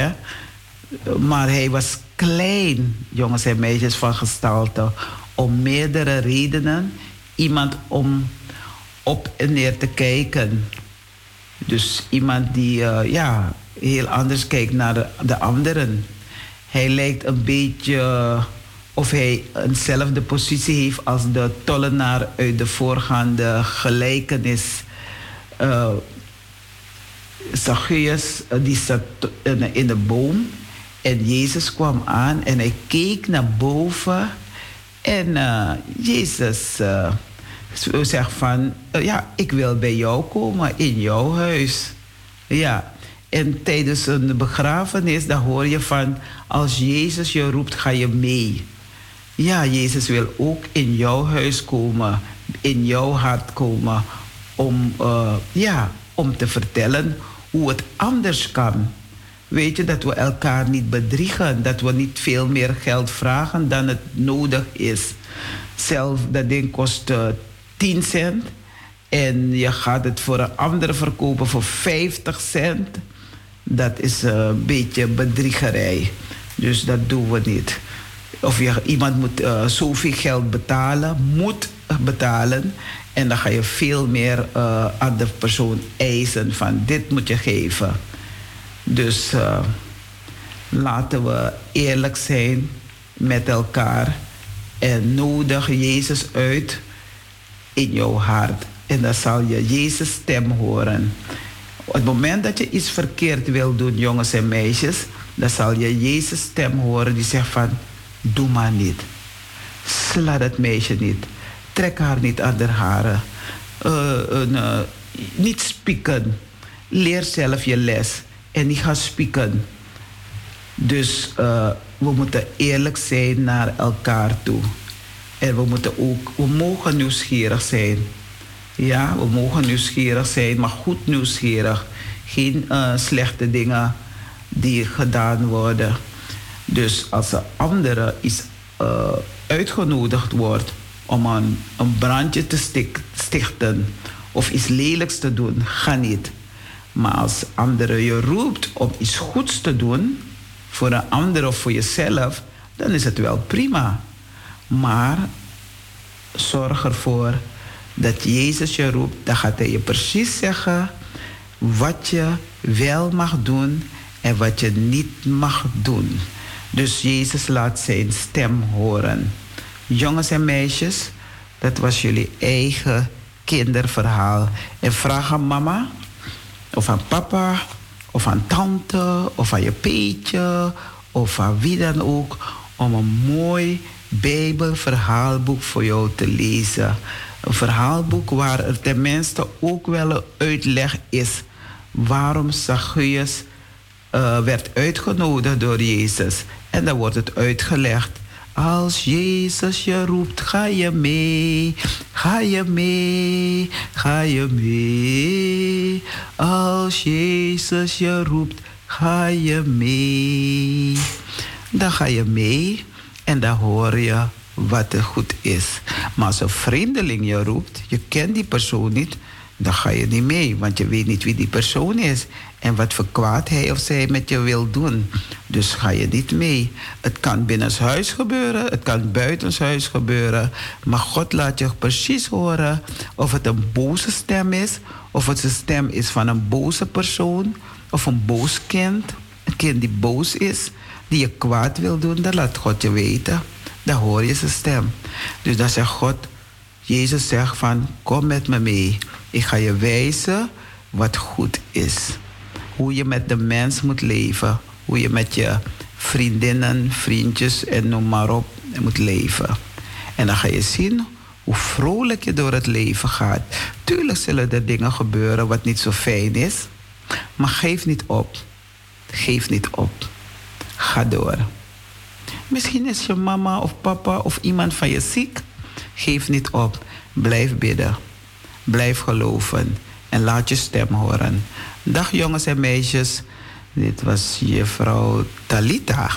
Maar hij was klein, jongens en meisjes van gestalte, om meerdere redenen. Iemand om op en neer te kijken. Dus iemand die ja, heel anders kijkt naar de, de, anderen. Hij lijkt een beetje of hij eenzelfde positie heeft als de tollenaar uit de voorgaande gelijkenis. Uh, Zacchaeus die zat in, de boom en Jezus kwam aan en hij keek naar boven en uh, Jezus zegt van, ja, ik wil bij jou komen in jouw huis. Ja, en tijdens een begrafenis, dan hoor je van, als Jezus je roept, ga je mee. Ja, Jezus wil ook in jouw huis komen, in jouw hart komen, om, ja, om te vertellen hoe het anders kan. Weet je dat we elkaar niet bedriegen, dat we niet veel meer geld vragen dan het nodig is. Zelf, dat ding kost uh, 10 cent en je gaat het voor een andere verkopen voor 50 cent. Dat is een beetje bedriegerij. Dus dat doen we niet. Of je, iemand moet uh, zoveel geld betalen, moet betalen. En dan ga je veel meer uh, aan de persoon eisen van dit moet je geven. Dus uh, laten we eerlijk zijn met elkaar en nodig Jezus uit in jouw hart. En dan zal je Jezus stem horen. Op het moment dat je iets verkeerd wil doen, jongens en meisjes, dan zal je Jezus stem horen die zegt van, doe maar niet. Sla dat meisje niet. Trek haar niet aan de haren. Uh, uh, niet spieken. Leer zelf je les en niet gaan spieken. Dus uh, we moeten eerlijk zijn naar elkaar toe. En we moeten ook, we mogen nieuwsgierig zijn. Ja, we mogen nieuwsgierig zijn, maar goed nieuwsgierig. Geen slechte dingen die gedaan worden. Dus als een andere is uh, uitgenodigd wordt om een, een brandje te stichten of iets lelijks te doen, ga niet. Maar als anderen je roept om iets goeds te doen, voor een ander of voor jezelf, dan is het wel prima. Maar zorg ervoor dat Jezus je roept, dan gaat hij je precies zeggen wat je wel mag doen en wat je niet mag doen. Dus Jezus laat zijn stem horen. Jongens en meisjes, dat was jullie eigen kinderverhaal. En vraag aan mama of aan papa, of aan tante, of aan je peetje, of aan wie dan ook, om een mooi Bijbelverhaalboek voor jou te lezen. Een verhaalboek waar er tenminste ook wel een uitleg is waarom Zacchaeus uh, werd uitgenodigd door Jezus. En dan wordt het uitgelegd als Jezus je roept, ga je mee, ga je mee, ga je mee. Als Jezus je roept, ga je mee. Dan ga je mee en dan hoor je wat er goed is. Maar als een vreemdeling je roept, je kent die persoon niet, dan ga je niet mee, want je weet niet wie die persoon is en wat voor kwaad hij of zij met je wil doen. Dus ga je niet mee. Het kan binnenshuis gebeuren, het kan buitenshuis gebeuren, maar God laat je precies horen of het een boze stem is, of het een stem is van een boze persoon, of een boos kind, een kind die boos is, die je kwaad wil doen, dan laat God je weten. Dan hoor je zijn stem. Dus dan zegt God, Jezus zegt van, kom met me mee. Ik ga je wijzen wat goed is. Hoe je met de mens moet leven. Hoe je met je vriendinnen, vriendjes en noem maar op moet leven. En dan ga je zien hoe vrolijk je door het leven gaat. Tuurlijk zullen er dingen gebeuren wat niet zo fijn is. Maar geef niet op. Geef niet op. Ga door. Misschien is je mama of papa of iemand van je ziek. Geef niet op. Blijf bidden. Blijf geloven en laat je stem horen. Dag jongens en meisjes, dit was juffrouw Talita.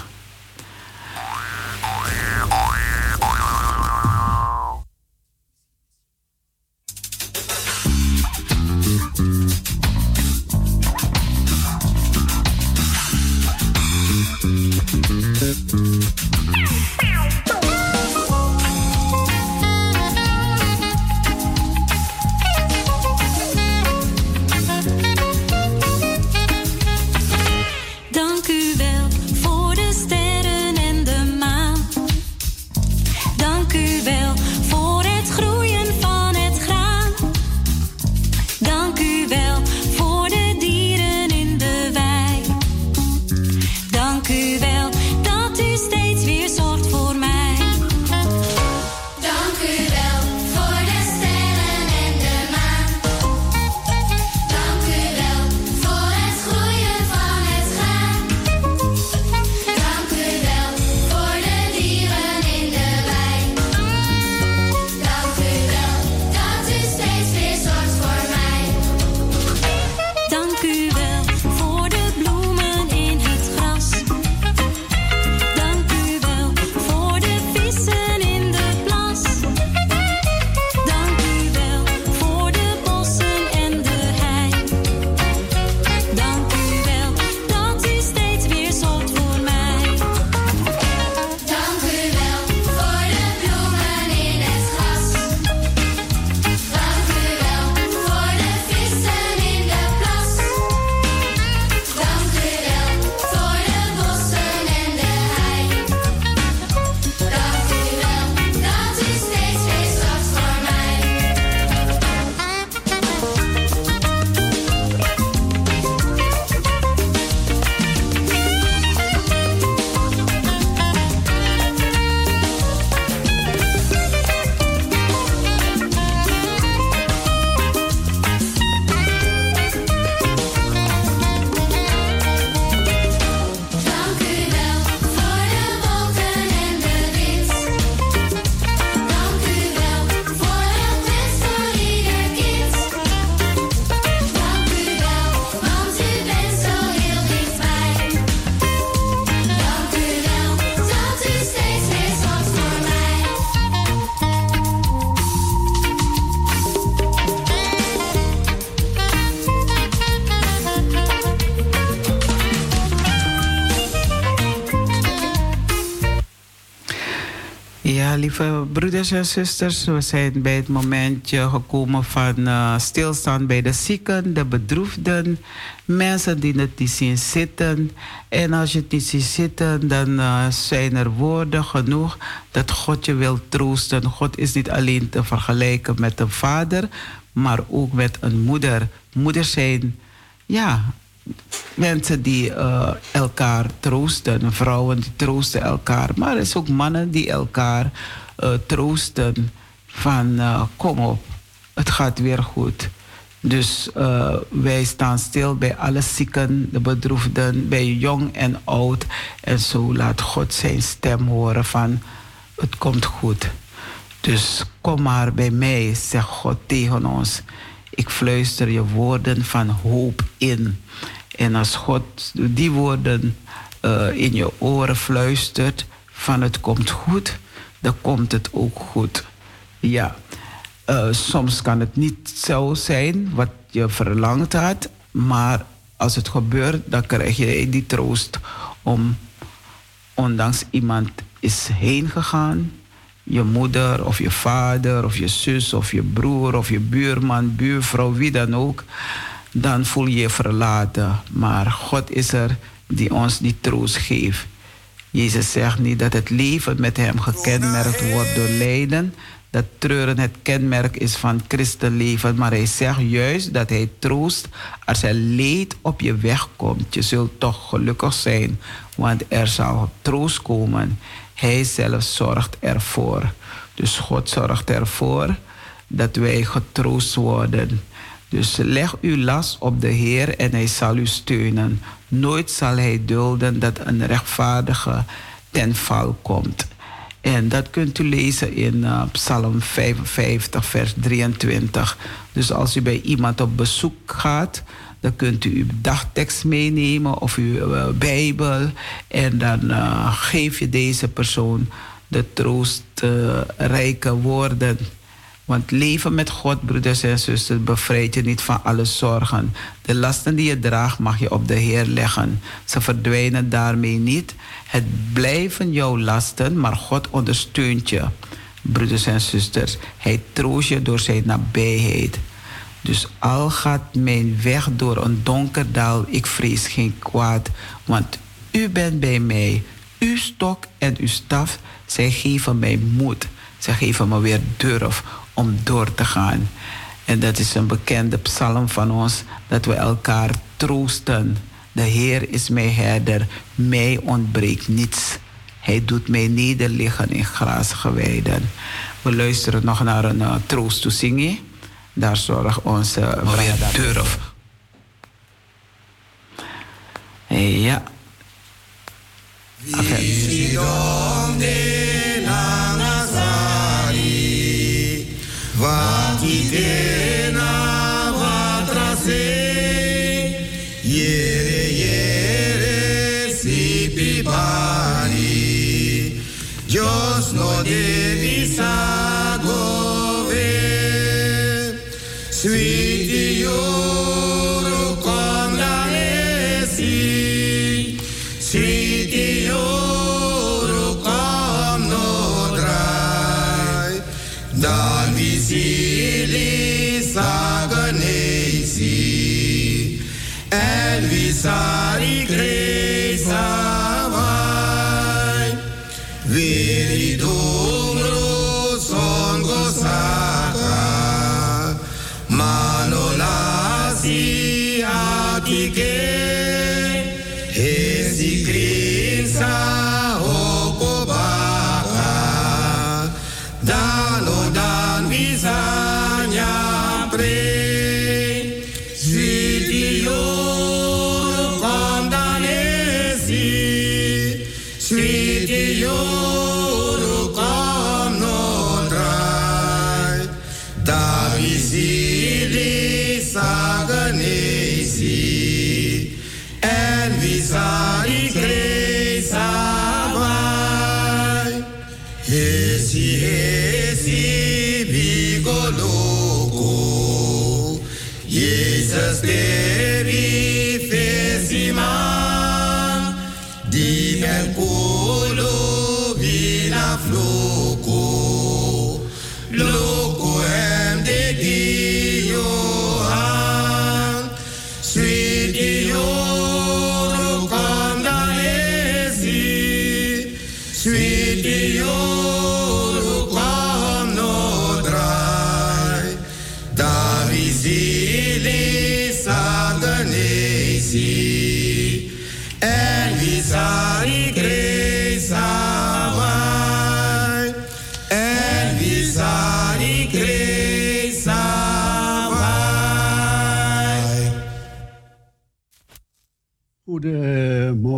Broeders en zusters, we zijn bij het momentje gekomen van uh, stilstaan bij de zieken, de bedroefden, mensen die het niet zien zitten. En als je het niet ziet zitten, dan uh, zijn er woorden genoeg dat God je wil troosten. God is niet alleen te vergelijken met een vader, maar ook met een moeder. Moeders zijn, ja, mensen die uh, elkaar troosten, vrouwen die troosten elkaar, maar er is ook mannen die elkaar troosten van uh, kom op, het gaat weer goed. Dus wij staan stil bij alle zieken, de bedroefden, bij jong en oud. En zo laat God zijn stem horen van het komt goed. Dus kom maar bij mij, zegt God tegen ons. Ik fluister je woorden van hoop in. En als God die woorden in je oren fluistert van het komt goed, dan komt het ook goed. Ja, uh, soms kan het niet zo zijn wat je verlangd had, maar als het gebeurt, dan krijg je die troost om, ondanks iemand is heen gegaan, je moeder of je vader of je zus of je broer of je buurman, buurvrouw, wie dan ook dan voel je je verlaten. Maar God is er die ons die troost geeft. Jezus zegt niet dat het leven met hem gekenmerkt wordt door lijden. Dat treuren het kenmerk is van christenleven. Maar hij zegt juist dat hij troost als er leed op je weg komt. Je zult toch gelukkig zijn, want er zal troost komen. Hij zelf zorgt ervoor. Dus God zorgt ervoor dat wij getroost worden. Dus leg uw last op de Heer en hij zal u steunen. Nooit zal hij dulden dat een rechtvaardige ten val komt. En dat kunt u lezen in uh, Psalm 55, vers 23. Dus als u bij iemand op bezoek gaat, dan kunt u uw dagtekst meenemen of uw uh, Bijbel. En dan uh, geef je deze persoon de troostrijke woorden want leven met God, broeders en zusters, bevrijdt je niet van alle zorgen. De lasten die je draagt mag je op de Heer leggen. Ze verdwijnen daarmee niet. Het blijven jouw lasten, maar God ondersteunt je. Broeders en zusters, Hij troost je door zijn nabijheid. Dus al gaat mijn weg door een donker dal, ik vrees geen kwaad, want u bent bij mij. Uw stok en uw staf, zij geven mij moed. Zij geven me weer durf om door te gaan. En dat is een bekende psalm van ons, dat we elkaar troosten. De Heer is mijn herder, mij ontbreekt niets. Hij doet mij nederliggen in grasgeweiden. We luisteren nog naar een uh, troost to zingen. Daar zorgt onze Maria Durf. Ja. side.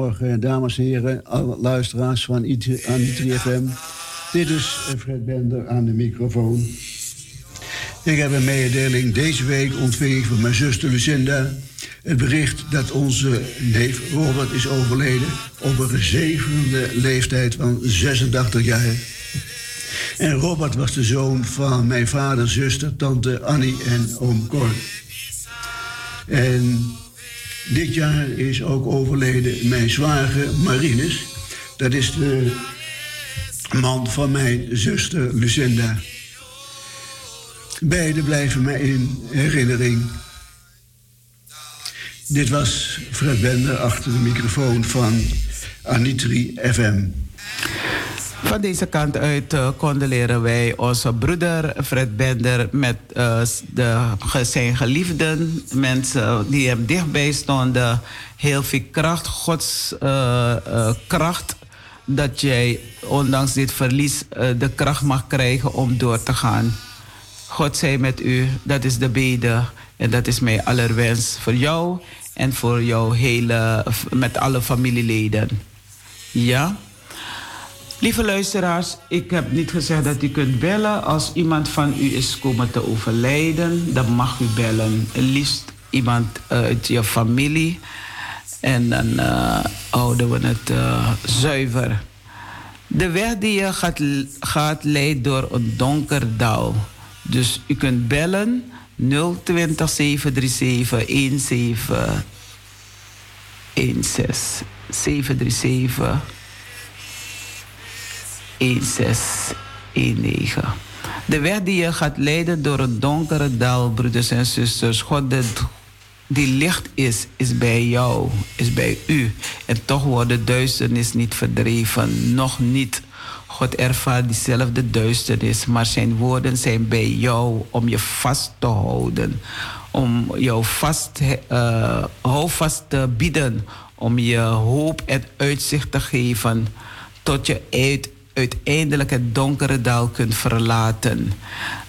Goedemorgen, dames en heren, alle luisteraars van Anitri FM. Dit is Fred Bender aan de microfoon. Ik heb een mededeling. Deze week ontving ik van mijn zuster Lucinda het bericht dat onze neef Robert is overleden op een zevende leeftijd van 86 jaar. En Robert was de zoon van mijn vader, zuster, tante Annie en oom Cor. En dit jaar is ook overleden mijn zwager Marinus. Dat is de man van mijn zuster Lucinda. Beiden blijven mij in herinnering. Dit was Fred Bender achter de microfoon van Anitri FM. Van deze kant uit uh, condoleren wij onze broeder Fred Bender met uh, de, zijn geliefden, mensen die hem dichtbij stonden. Heel veel kracht, Gods uh, kracht, dat jij ondanks dit verlies de kracht mag krijgen om door te gaan. God zij met u, dat is de bede en dat is mijn allerwens voor jou en voor jou hele, met alle familieleden. Ja? Lieve luisteraars, ik heb niet gezegd dat u kunt bellen. Als iemand van u is komen te overlijden, dan mag u bellen. Liefst iemand uit je familie. En dan uh, houden we het uh, zuiver. De weg die je gaat, gaat leidt door een donker dal. Dus u kunt bellen 020 737 17 16 737 1619. De weg die je gaat leiden door het donkere dal, broeders en zusters. God, die licht is, is bij jou, is bij u. En toch wordt de duisternis niet verdreven, nog niet. God ervaart diezelfde duisternis, maar zijn woorden zijn bij jou om je vast te houden. Om jou vast, uh, houvast te bieden, om je hoop en uitzicht te geven tot je uit uiteindelijk het donkere dal kunt verlaten.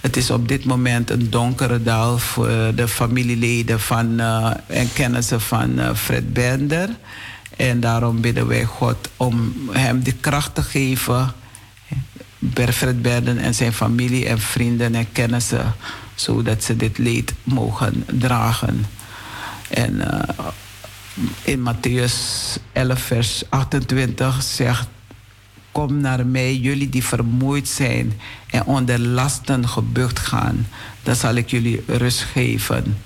Het is op dit moment een donkere dal voor de familieleden van, uh, en kennissen van uh, Fred Bender. En daarom bidden wij God om hem de kracht te geven. Fred Bender en zijn familie en vrienden en kennissen. Zodat ze dit leed mogen dragen. En uh, in Matthäus 11, vers 28 zegt Kom naar mij, jullie die vermoeid zijn en onder lasten gebukt gaan. Dan zal ik jullie rust geven.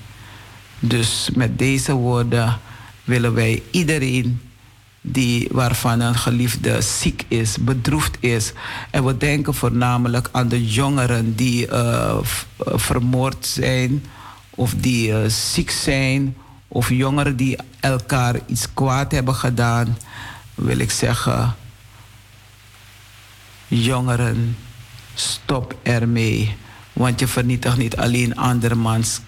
Dus met deze woorden willen wij iedereen die, waarvan een geliefde ziek is, bedroefd is. En we denken voornamelijk aan de jongeren die uh, vermoord zijn of die uh, ziek zijn. Of jongeren die elkaar iets kwaad hebben gedaan. Wil ik zeggen, jongeren, stop ermee. Want je vernietigt niet alleen andermans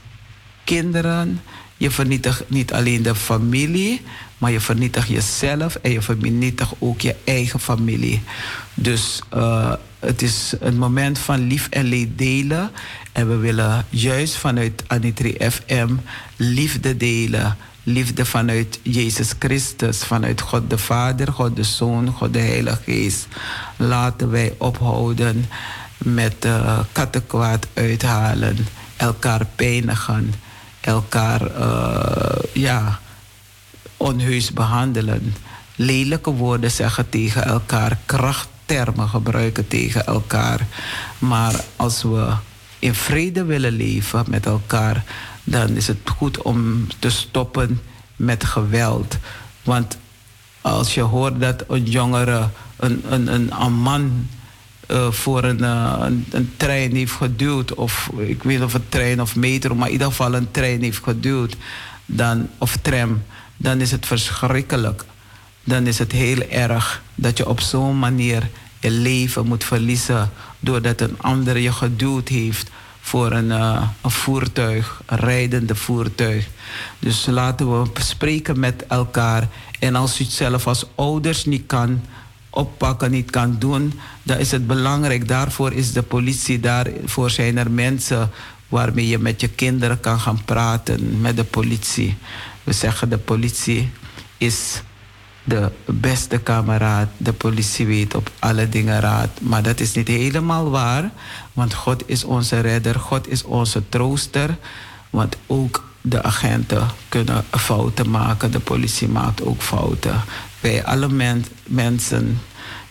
kinderen. Je vernietigt niet alleen de familie, maar je vernietigt jezelf en je vernietigt ook je eigen familie. Dus uh, het is een moment van lief en leed delen. En we willen juist vanuit Anitri FM liefde delen liefde vanuit Jezus Christus, vanuit God de Vader, God de Zoon, God de Heilige Geest. Laten wij ophouden met uh, kattenkwaad uithalen, elkaar pijnigen, elkaar uh, ja, onheus behandelen, lelijke woorden zeggen tegen elkaar, krachttermen gebruiken tegen elkaar. Maar als we in vrede willen leven met elkaar, dan is het goed om te stoppen met geweld. Want als je hoort dat een jongere, een, een, een, een man uh, voor een, uh, een, een, trein heeft geduwd, of ik weet of een trein of metro, maar in ieder geval een trein heeft geduwd, dan, of tram, dan is het verschrikkelijk. Dan is het heel erg dat je op zo'n manier je leven moet verliezen doordat een ander je geduwd heeft voor een, uh, een voertuig, een rijdende voertuig. Dus laten we spreken met elkaar. En als u het zelf als ouders niet kan oppakken, niet kan doen, dan is het belangrijk. Daarvoor is de politie, daarvoor zijn er mensen waarmee je met je kinderen kan gaan praten met de politie. We zeggen de politie is de beste kameraad. De politie weet op alle dingen raad. Maar dat is niet helemaal waar. Want God is onze redder. God is onze trooster. Want ook de agenten kunnen fouten maken. De politie maakt ook fouten. Wij alle mensen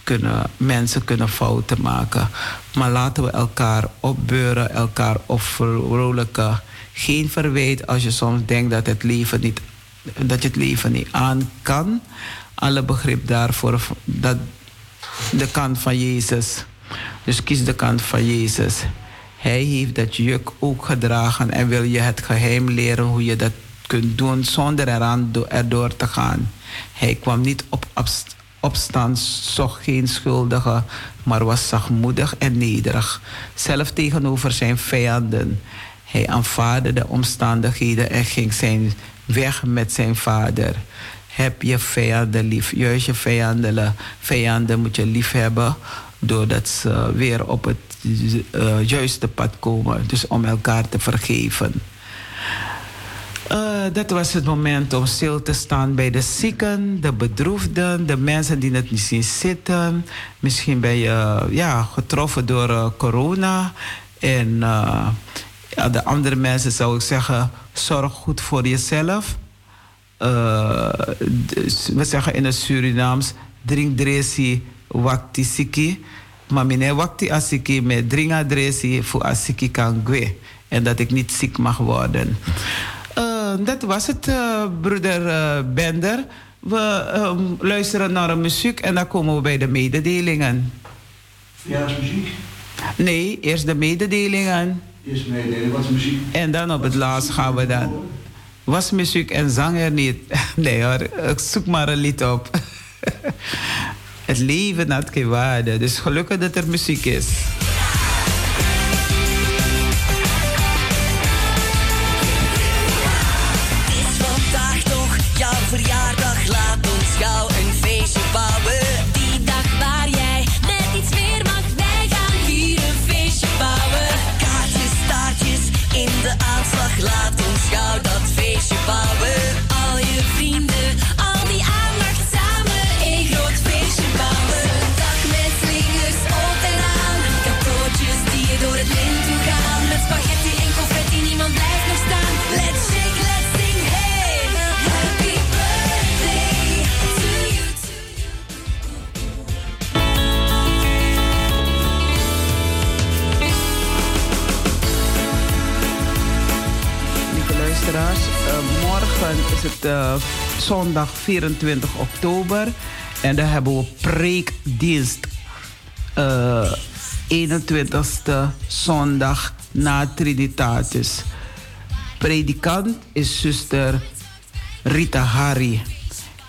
kunnen, mensen kunnen fouten maken. Maar laten we elkaar opbeuren, elkaar opvrolijken. Geen verwijt als je soms denkt dat, het leven niet, dat je het leven niet aan kan alle begrip daarvoor dat de kant van Jezus. Dus kies de kant van Jezus. Hij heeft dat juk ook gedragen en wil je het geheim leren hoe je dat kunt doen zonder eraan erdoor te gaan. Hij kwam niet op opstand, zocht geen schuldige, maar was zachtmoedig en nederig, zelf tegenover zijn vijanden. Hij aanvaarde de omstandigheden en ging zijn weg met zijn vader heb je vijanden lief. Juist je vijanden, vijanden moet je lief hebben doordat ze weer op het uh, juiste pad komen. Dus om elkaar te vergeven. Uh, dat was het moment om stil te staan bij de zieken, de bedroefden, de mensen die het niet zien zitten. Misschien ben je ja, getroffen door uh, corona. En de andere mensen zou ik zeggen, zorg goed voor jezelf. Uh, we zeggen in het Surinaams, drink dresi wakti siki. Maar meneer wakti asiki met drink adresi voor asiki kan En dat ik niet ziek mag worden. Uh, dat was het, uh, broeder Bender. We um, luisteren naar een muziek en dan komen we bij de mededelingen. Ja, muziek? Nee, eerst de mededelingen. Eerst mededelingen, wat is muziek? En dan op het laatst gaan we dan was muziek en zang er niet. [LAUGHS] Nee hoor, ik zoek maar een lied op. [LAUGHS] Het leven had geen waarde, dus gelukkig dat er muziek is. Uh, zondag 24 oktober. En dan hebben we preekdienst. Uh, 21ste zondag na Trinitatis. Predikant is zuster Rita Hari.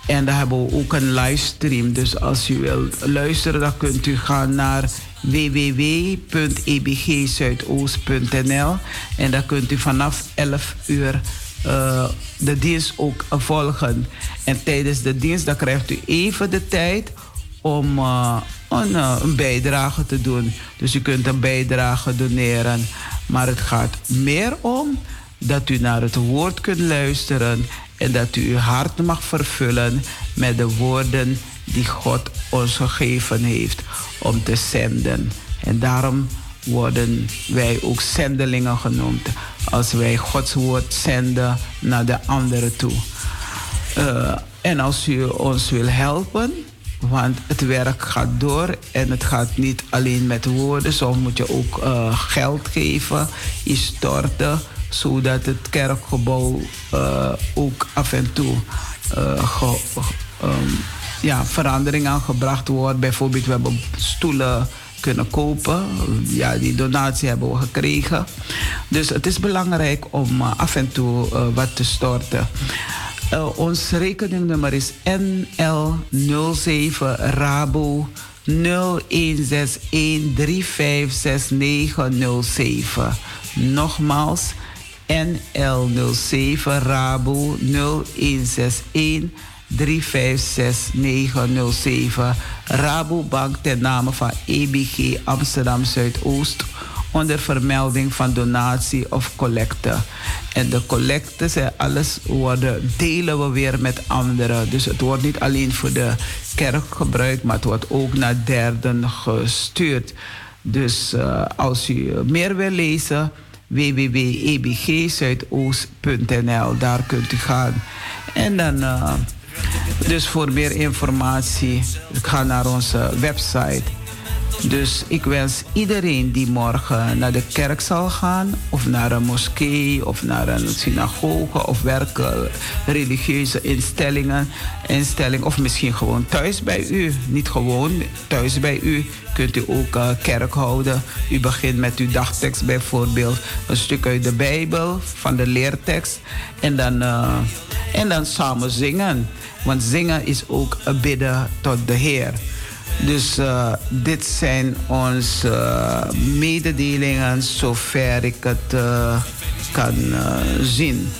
En dan hebben we ook een livestream. Dus als u wilt luisteren, dan kunt u gaan naar www.ebgzuidoost.nl. En dan kunt u vanaf 11 uur uh, de dienst ook volgen. En tijdens de dienst dan krijgt u even de tijd om uh, een, uh, een, bijdrage te doen. Dus u kunt een bijdrage doneren. Maar het gaat meer om dat u naar het woord kunt luisteren en dat u uw hart mag vervullen met de woorden die God ons gegeven heeft om te zenden. En daarom worden wij ook zendelingen genoemd. Als wij Gods woord zenden naar de anderen toe. Uh, en als u ons wil helpen, want het werk gaat door en het gaat niet alleen met woorden. Soms moet je ook uh, geld geven, iets storten, zodat het kerkgebouw uh, ook af en toe ge, um, ja, verandering aangebracht wordt. Bijvoorbeeld, we hebben stoelen kunnen kopen. Ja, die donatie hebben we gekregen. Dus het is belangrijk om eh, af en toe uh, wat te storten. Uh, ons rekeningnummer is NL07 Rabo 0161356907. Nogmaals, NL07 Rabo 0161 356 Rabobank ten name van EBG Amsterdam Zuidoost onder vermelding van donatie of collecte. En de collectes en alles worden, delen we weer met anderen. Dus het wordt niet alleen voor de kerk gebruikt, maar het wordt ook naar derden gestuurd. Dus uh, als u meer wil lezen, www.ebgzuidoost.nl, daar kunt u gaan. En dan... Uh, dus voor meer informatie, ga naar onze website. Dus ik wens iedereen die morgen naar de kerk zal gaan, of naar een moskee, of naar een synagoge, of werken religieuze instellingen, instelling, of misschien gewoon thuis bij u. Niet gewoon thuis bij u. Kunt u ook uh, kerk houden. U begint met uw dagtekst bijvoorbeeld, een stuk uit de Bijbel, van de leertekst, en dan, uh, en dan samen zingen. Want zingen is ook een bidden tot de Heer. Dus uh, dit zijn onze uh, mededelingen zover ik het uh, kan zien.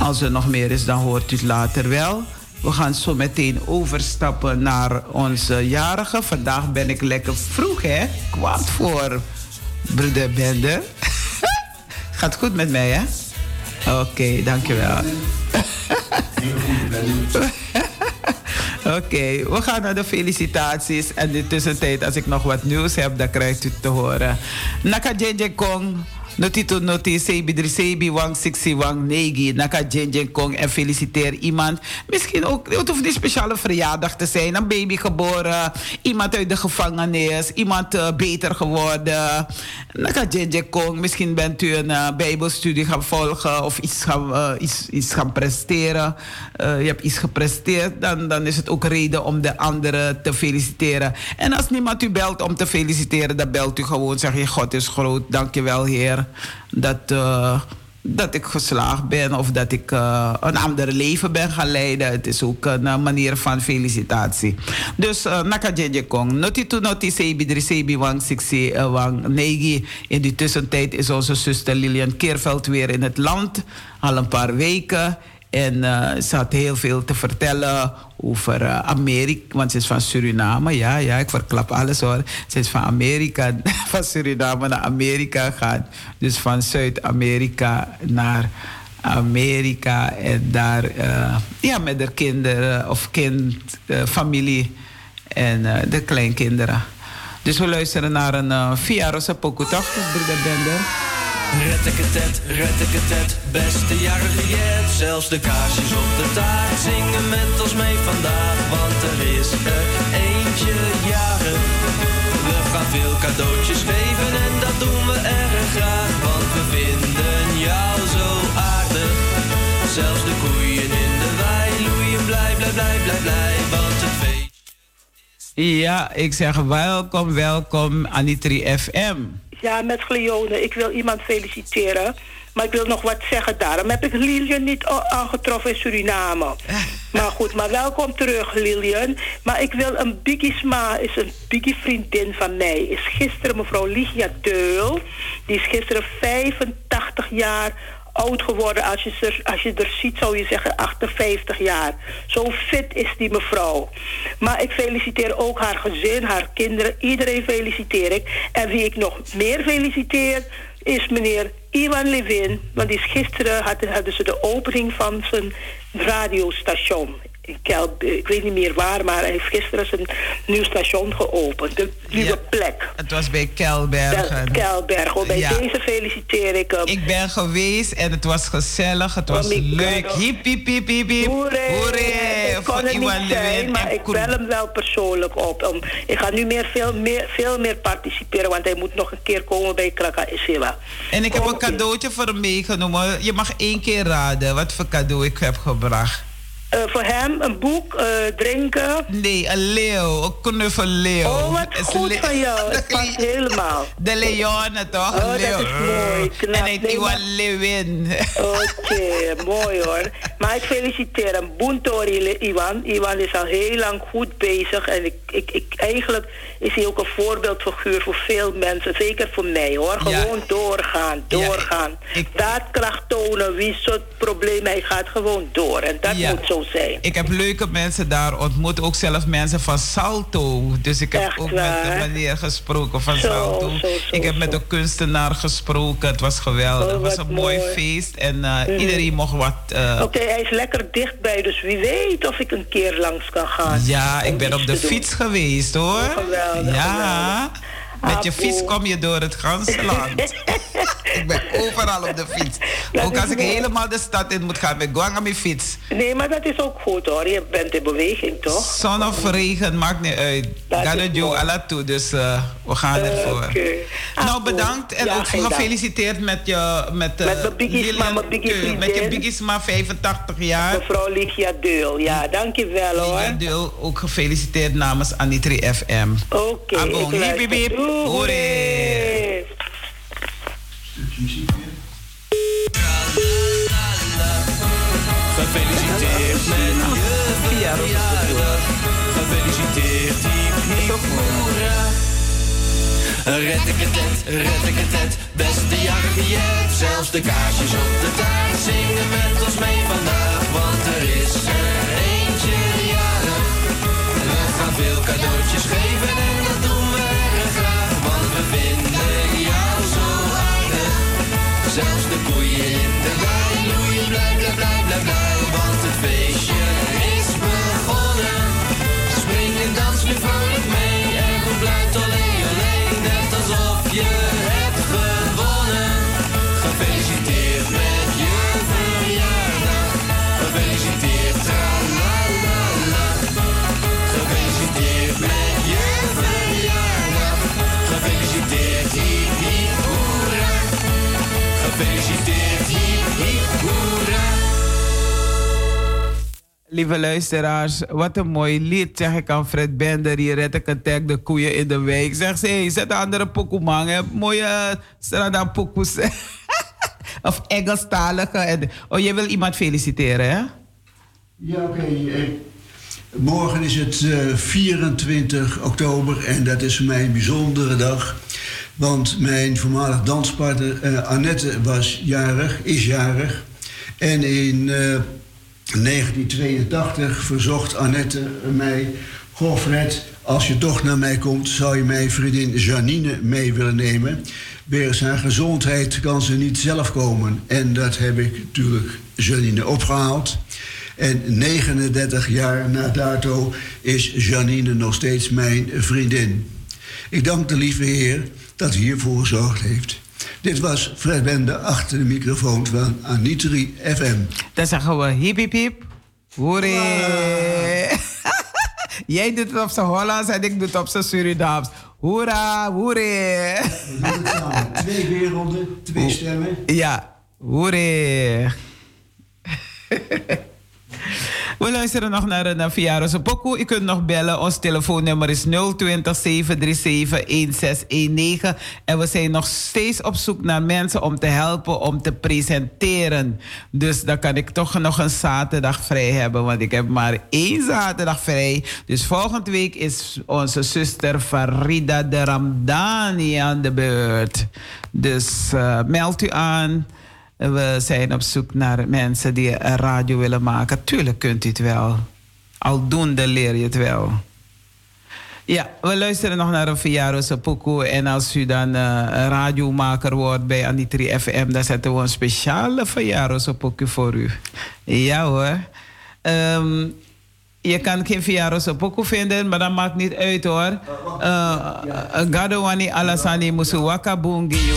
Als er nog meer is, dan hoort u het later wel. We gaan zo meteen overstappen naar onze jarige. Vandaag ben ik lekker vroeg, hè? Kwart voor broeder Bender. [LAUGHS] Gaat goed met mij, hè? Oké, okay, dankjewel. [LAUGHS] Oké, we gaan naar de felicitaties. En in de tussentijd, als ik nog wat nieuws heb, dan krijgt u te horen. Naka Kong. Noti to noti, sebi drie sebi, wang siksi, wang negi. Naka Kong en feliciteer iemand. Misschien ook, het hoeft niet speciale verjaardag te zijn. Een baby geboren, iemand uit de gevangenis, iemand uh, beter geworden. Naka Kong, misschien bent u een uh, bijbelstudie gaan volgen of iets gaan, uh, iets, iets gaan presteren. je hebt iets gepresteerd, dan, dan is het ook reden om de anderen te feliciteren. En als niemand u belt om te feliciteren, dan belt u gewoon. Zeg je, God is groot, dankjewel Heer dat, uh, dat ik geslaagd ben of dat ik uh, een ander leven ben gaan leiden. Het is ook een uh, manier van felicitatie. Dus naka kong. Noti to noti wang siksi wang negi. In die tussentijd is onze zuster Lilian Keerveld weer in het land. Al een paar weken. En uh, ze had heel veel te vertellen over uh, Amerika, want ze is van Suriname. Ja, ja, ik verklap alles hoor. Ze is van Amerika, [LAUGHS] van Suriname naar Amerika gegaan. Dus van Zuid-Amerika naar Amerika. En daar, uh, ja, met de kinderen of kind, familie en de kleinkinderen. Dus we luisteren naar een uh, Via Rosa Pokutok, broeder Bender. Retteketet, retteketet, beste jarige jet. Zelfs de kaarsjes op de taart zingen met ons mee vandaag. Want er is er eentje jaren. We gaan veel cadeautjes geven en dat doen we erg graag. Want we vinden jou zo aardig. Zelfs de koeien in de wei loeien blij, blij, blij, blij, blij. Want het feest... Ja, ik zeg welkom, welkom Anitri FM. Ja, met Gleone. Ik wil iemand feliciteren. Maar ik wil nog wat zeggen. Daarom heb ik Lilian niet aangetroffen in Suriname. Maar goed, maar welkom terug Lilian. Maar ik wil een Biggie Sma, is een Biggie vriendin van mij. Is gisteren mevrouw Ligia Deul. Die is gisteren 85 jaar oud geworden. Als je, er, als je er ziet, zou je zeggen 58 jaar. Zo fit is die mevrouw. Maar ik feliciteer ook haar gezin, haar kinderen. Iedereen feliciteer ik. En wie ik nog meer feliciteer, is meneer Iwan Levin. Want die is gisteren hadden, hadden ze de opening van zijn radiostation ik weet niet meer waar, maar hij heeft gisteren zijn nieuw station geopend. De nieuwe plek. Het was bij Kelbergen. Kelbergen. Bij deze feliciteer ik hem. Ik ben geweest en het was gezellig, het was leuk. Hip, hip. Hoeré. Ik kon er niet zijn, maar ik bel hem wel persoonlijk op. Um, ik ga nu meer, veel, meer, veel meer participeren, want hij moet nog een keer komen bij Kraka Isiwa. En ik heb een cadeautje voor hem meegenomen. Je mag één keer raden wat voor cadeau ik heb gebracht. Uh, voor hem een boek, uh, drinken. Nee, een leeuw, een knuffelleeuw. Oh, wat goed van jou. [LAUGHS] Dat past helemaal. De leone toch? Oh, dat is mooi. [LAUGHS] Knap. En heet Iwan Lewin. Oké, [LAUGHS] mooi hoor. Maar ik feliciteer hem. Boentori Iwan. Iwan is al heel lang goed bezig. En ik, ik, ik, eigenlijk is hij ook een voorbeeldfiguur voor veel mensen. Zeker voor mij hoor. Gewoon doorgaan, doorgaan. Ja, ik, Daadkracht tonen. Wie soort probleem hij gaat, gewoon door. En dat moet zo zijn. Ik heb leuke mensen daar ontmoet. Ook zelfs mensen van Salto. Dus ik heb Echt ook waar? met de meneer gesproken van Zo, Salto. zo, zo, ik heb met de kunstenaar gesproken. Het was geweldig. Oh, het was een mooi mooi. feest. En uh, Mhm. iedereen mocht wat... Uh, Oké, hij is lekker dichtbij. Dus wie weet of ik een keer langs kan gaan. Ja, ik ben op de doen. fiets geweest hoor. Oh, geweldig, ja. Met je Apo. fiets kom je door het ganse land. ik ben [LAUGHS] overal op de fiets. Dat ook als ik mooi. helemaal de stad in moet gaan met Guang aan mijn fiets. Nee, maar dat is ook goed hoor. Je bent in beweging toch? Zon of regen, maakt niet uit. Dat het jou alla toe, dus uh, we gaan ervoor. Oké. Nou, bedankt en Ja, ook dank. gefeliciteerd met je... Met, uh, Met Met je biggiesma, 85 jaar. Mevrouw Ligia Deul. Ja, dankjewel hoor. Lilian Deel, ook gefeliciteerd namens Anitri FM. Oké, Abo, ik Hoeré. Gefeliciteerd met je verjaardag. Gefeliciteerd, hiep hoera. Retteketet, retteketet, beste jarige jet. Zelfs de kaarsjes op de taart zingen met ons mee vandaag. Want er is er eentje jarig. We gaan veel cadeautjes geven Lieve luisteraars, wat een mooi lied, zeg ik aan Fred Bender. Hier red ik een tag de koeien in de week. Zeg ze, hey, zet een andere pokoe man. hè. Mooie strada pokoes. [LAUGHS] of Engelstalige. En- Oh, je wil iemand feliciteren, hè? Ja, oké. eh, Morgen is het eh, 24 oktober en dat is voor mij een bijzondere dag. Want mijn voormalig danspartner eh, Annette was jarig, is jarig. En in eh, 1982 verzocht Annette mij... Goh Fred, als je toch naar mij komt... zou je mijn vriendin Janine mee willen nemen. Wegens haar gezondheid kan ze niet zelf komen. En dat heb ik natuurlijk Janine opgehaald. En 39 jaar na dato is Janine nog steeds mijn vriendin. Ik dank de lieve Heer dat hij hiervoor gezorgd heeft. Dit was Fred Bende achter de microfoon van Anitri FM. Dan zeggen we hip hip hip. Hoeré. [LAUGHS] Jij doet het op zijn Hollands en ik doe het op zijn Surinaams. Hoera, hoeré. We. [LAUGHS] Twee werelden, twee stemmen. Ja, hoeré. [LAUGHS] We luisteren nog naar een verjaardag pokoe. U kunt nog bellen. Ons telefoonnummer is 020 737 1619. En we zijn nog steeds op zoek naar mensen om te helpen om te presenteren. Dus dan kan ik toch nog een zaterdag vrij hebben. Want ik heb maar één zaterdag vrij. Dus volgende week is onze zuster Farida de Ramdani aan de beurt. Dus eh, meld u aan. We zijn op zoek naar mensen die een radio willen maken. Tuurlijk kunt u het wel. Aldoende leer je het wel. Ja, we luisteren nog naar een verjaardagspokoe. En als u dan eh, radiomaker wordt bij Anitri FM... dan zetten we een speciale verjaardagspokoe voor u. Ja hoor. Ehm, je kan geen verjaardagspokoe vinden, maar dat maakt niet uit hoor. Uh, Gadowani alasani musu wakabungi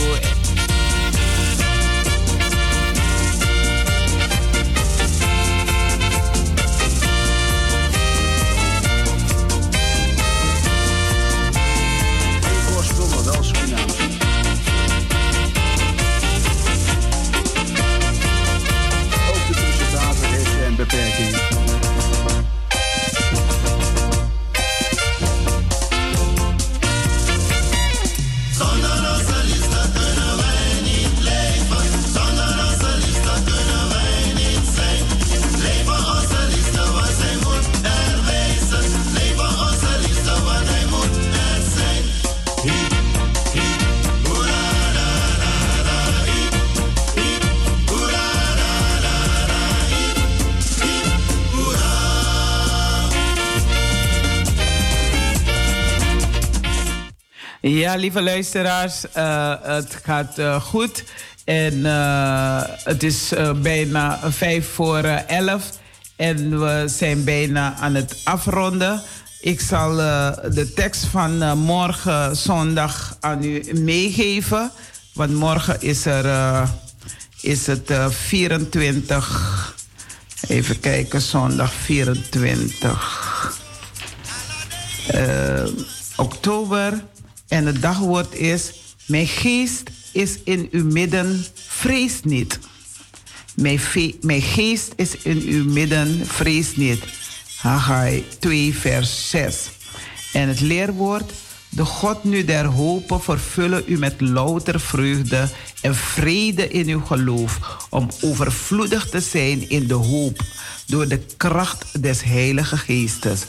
Ja, lieve luisteraars, uh, het gaat uh, goed. En uh, het is bijna vijf voor elf. En we zijn bijna aan het afronden. Ik zal de tekst van morgen zondag aan u meegeven. Want morgen is, er, is het 24. Even kijken, zondag 24 oktober. En het dagwoord is: Mijn geest is in uw midden, vrees niet. Mijn, geest is in uw midden, vrees niet. Haggai 2, vers 6. En het leerwoord: De God nu der hopen vervullen u met louter vreugde en vrede in uw geloof, om overvloedig te zijn in de hoop door de kracht des Heilige Geestes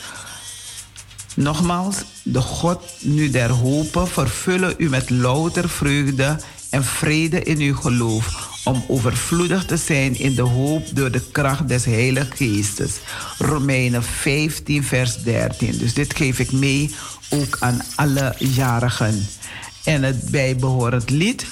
Nogmaals, de God nu der hopen vervullen u met louter vreugde en vrede in uw geloof, om overvloedig te zijn in de hoop door de kracht des Heilige Geestes. Romeinen 15, vers 13. Dus dit geef ik mee ook aan alle jarigen. En het bijbehorend lied.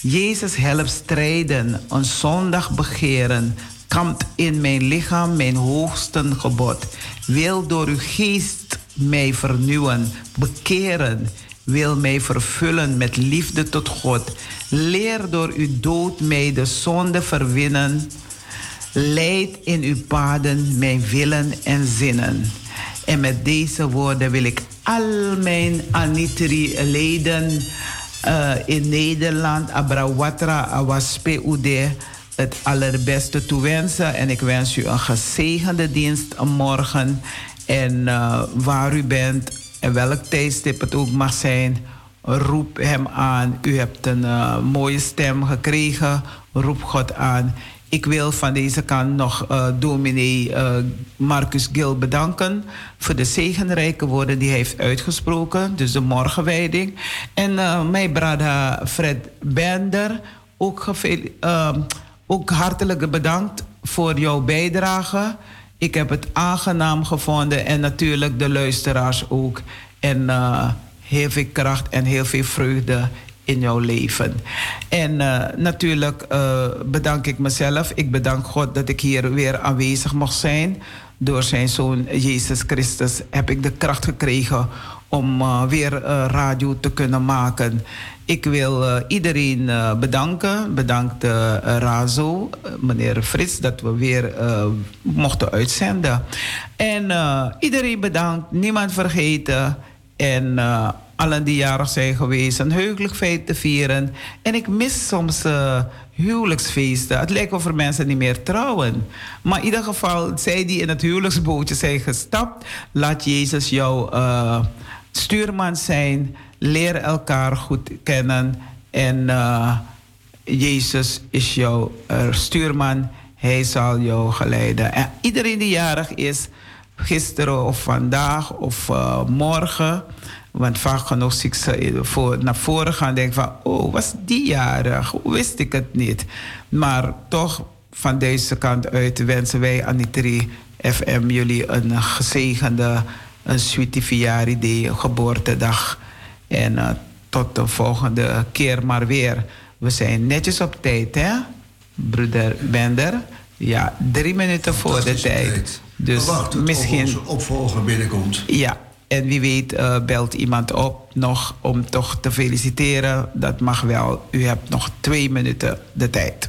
Jezus helpt strijden, een zondag begeren, kampt in mijn lichaam mijn hoogste gebod. Wil door uw geest mij vernieuwen, bekeren, wil mij vervullen met liefde tot God. Leer door uw dood mij de zonde verwinnen. Leid in uw paden mijn willen en zinnen. En met deze woorden wil ik al mijn Anitri-leden uh, in Nederland, Abrawatra, Awaspe Ude, het allerbeste toewensen. En ik wens u een gezegende dienst morgen. En uh, waar u bent en welk tijdstip het ook mag zijn, roep hem aan. U hebt een uh, mooie stem gekregen, roep God aan. Ik wil van deze kant nog uh, dominee Marcus Gil bedanken voor de zegenrijke woorden die hij heeft uitgesproken, dus de morgenwijding. En mijn brada Fred Bender, ook, ook hartelijk bedankt voor jouw bijdrage. Ik heb het aangenaam gevonden en natuurlijk de luisteraars ook. En uh, heel veel kracht en heel veel vreugde in jouw leven. En uh, natuurlijk uh, bedank ik mezelf. Ik bedank God dat ik hier weer aanwezig mocht zijn. Door zijn zoon Jezus Christus heb ik de kracht gekregen om weer radio te kunnen maken. Ik wil uh, iedereen uh, bedanken. Bedankt uh, Razo, meneer Frits, dat we weer mochten uitzenden. En iedereen bedankt, niemand vergeten. En allen die jarig zijn geweest, een heugelijk feit te vieren. En ik mis soms huwelijksfeesten. Het lijkt of er mensen niet meer trouwen. Maar in ieder geval, zij die in het huwelijksbootje zijn gestapt, laat Jezus jouw stuurman zijn Leer elkaar goed kennen. En uh, Jezus is jouw uh, stuurman. Hij zal jou geleiden. En iedereen die jarig is, gisteren of vandaag of uh, morgen. Want vaak genoeg zie ik ze voor, naar voren gaan en denk van... oh, was die jarig? Hoe wist ik het niet? Maar toch, van deze kant uit wensen wij aan die drie FM jullie een gezegende, een sweetie geboortedag en uh, tot de volgende keer maar weer. We zijn netjes op tijd, hè, broeder Bender? Ja, drie minuten voor de tijd. Dus misschien. Onze opvolger binnenkomt. Ja, en wie weet uh, belt iemand op nog om toch te feliciteren. Dat mag wel. U hebt nog twee minuten de tijd.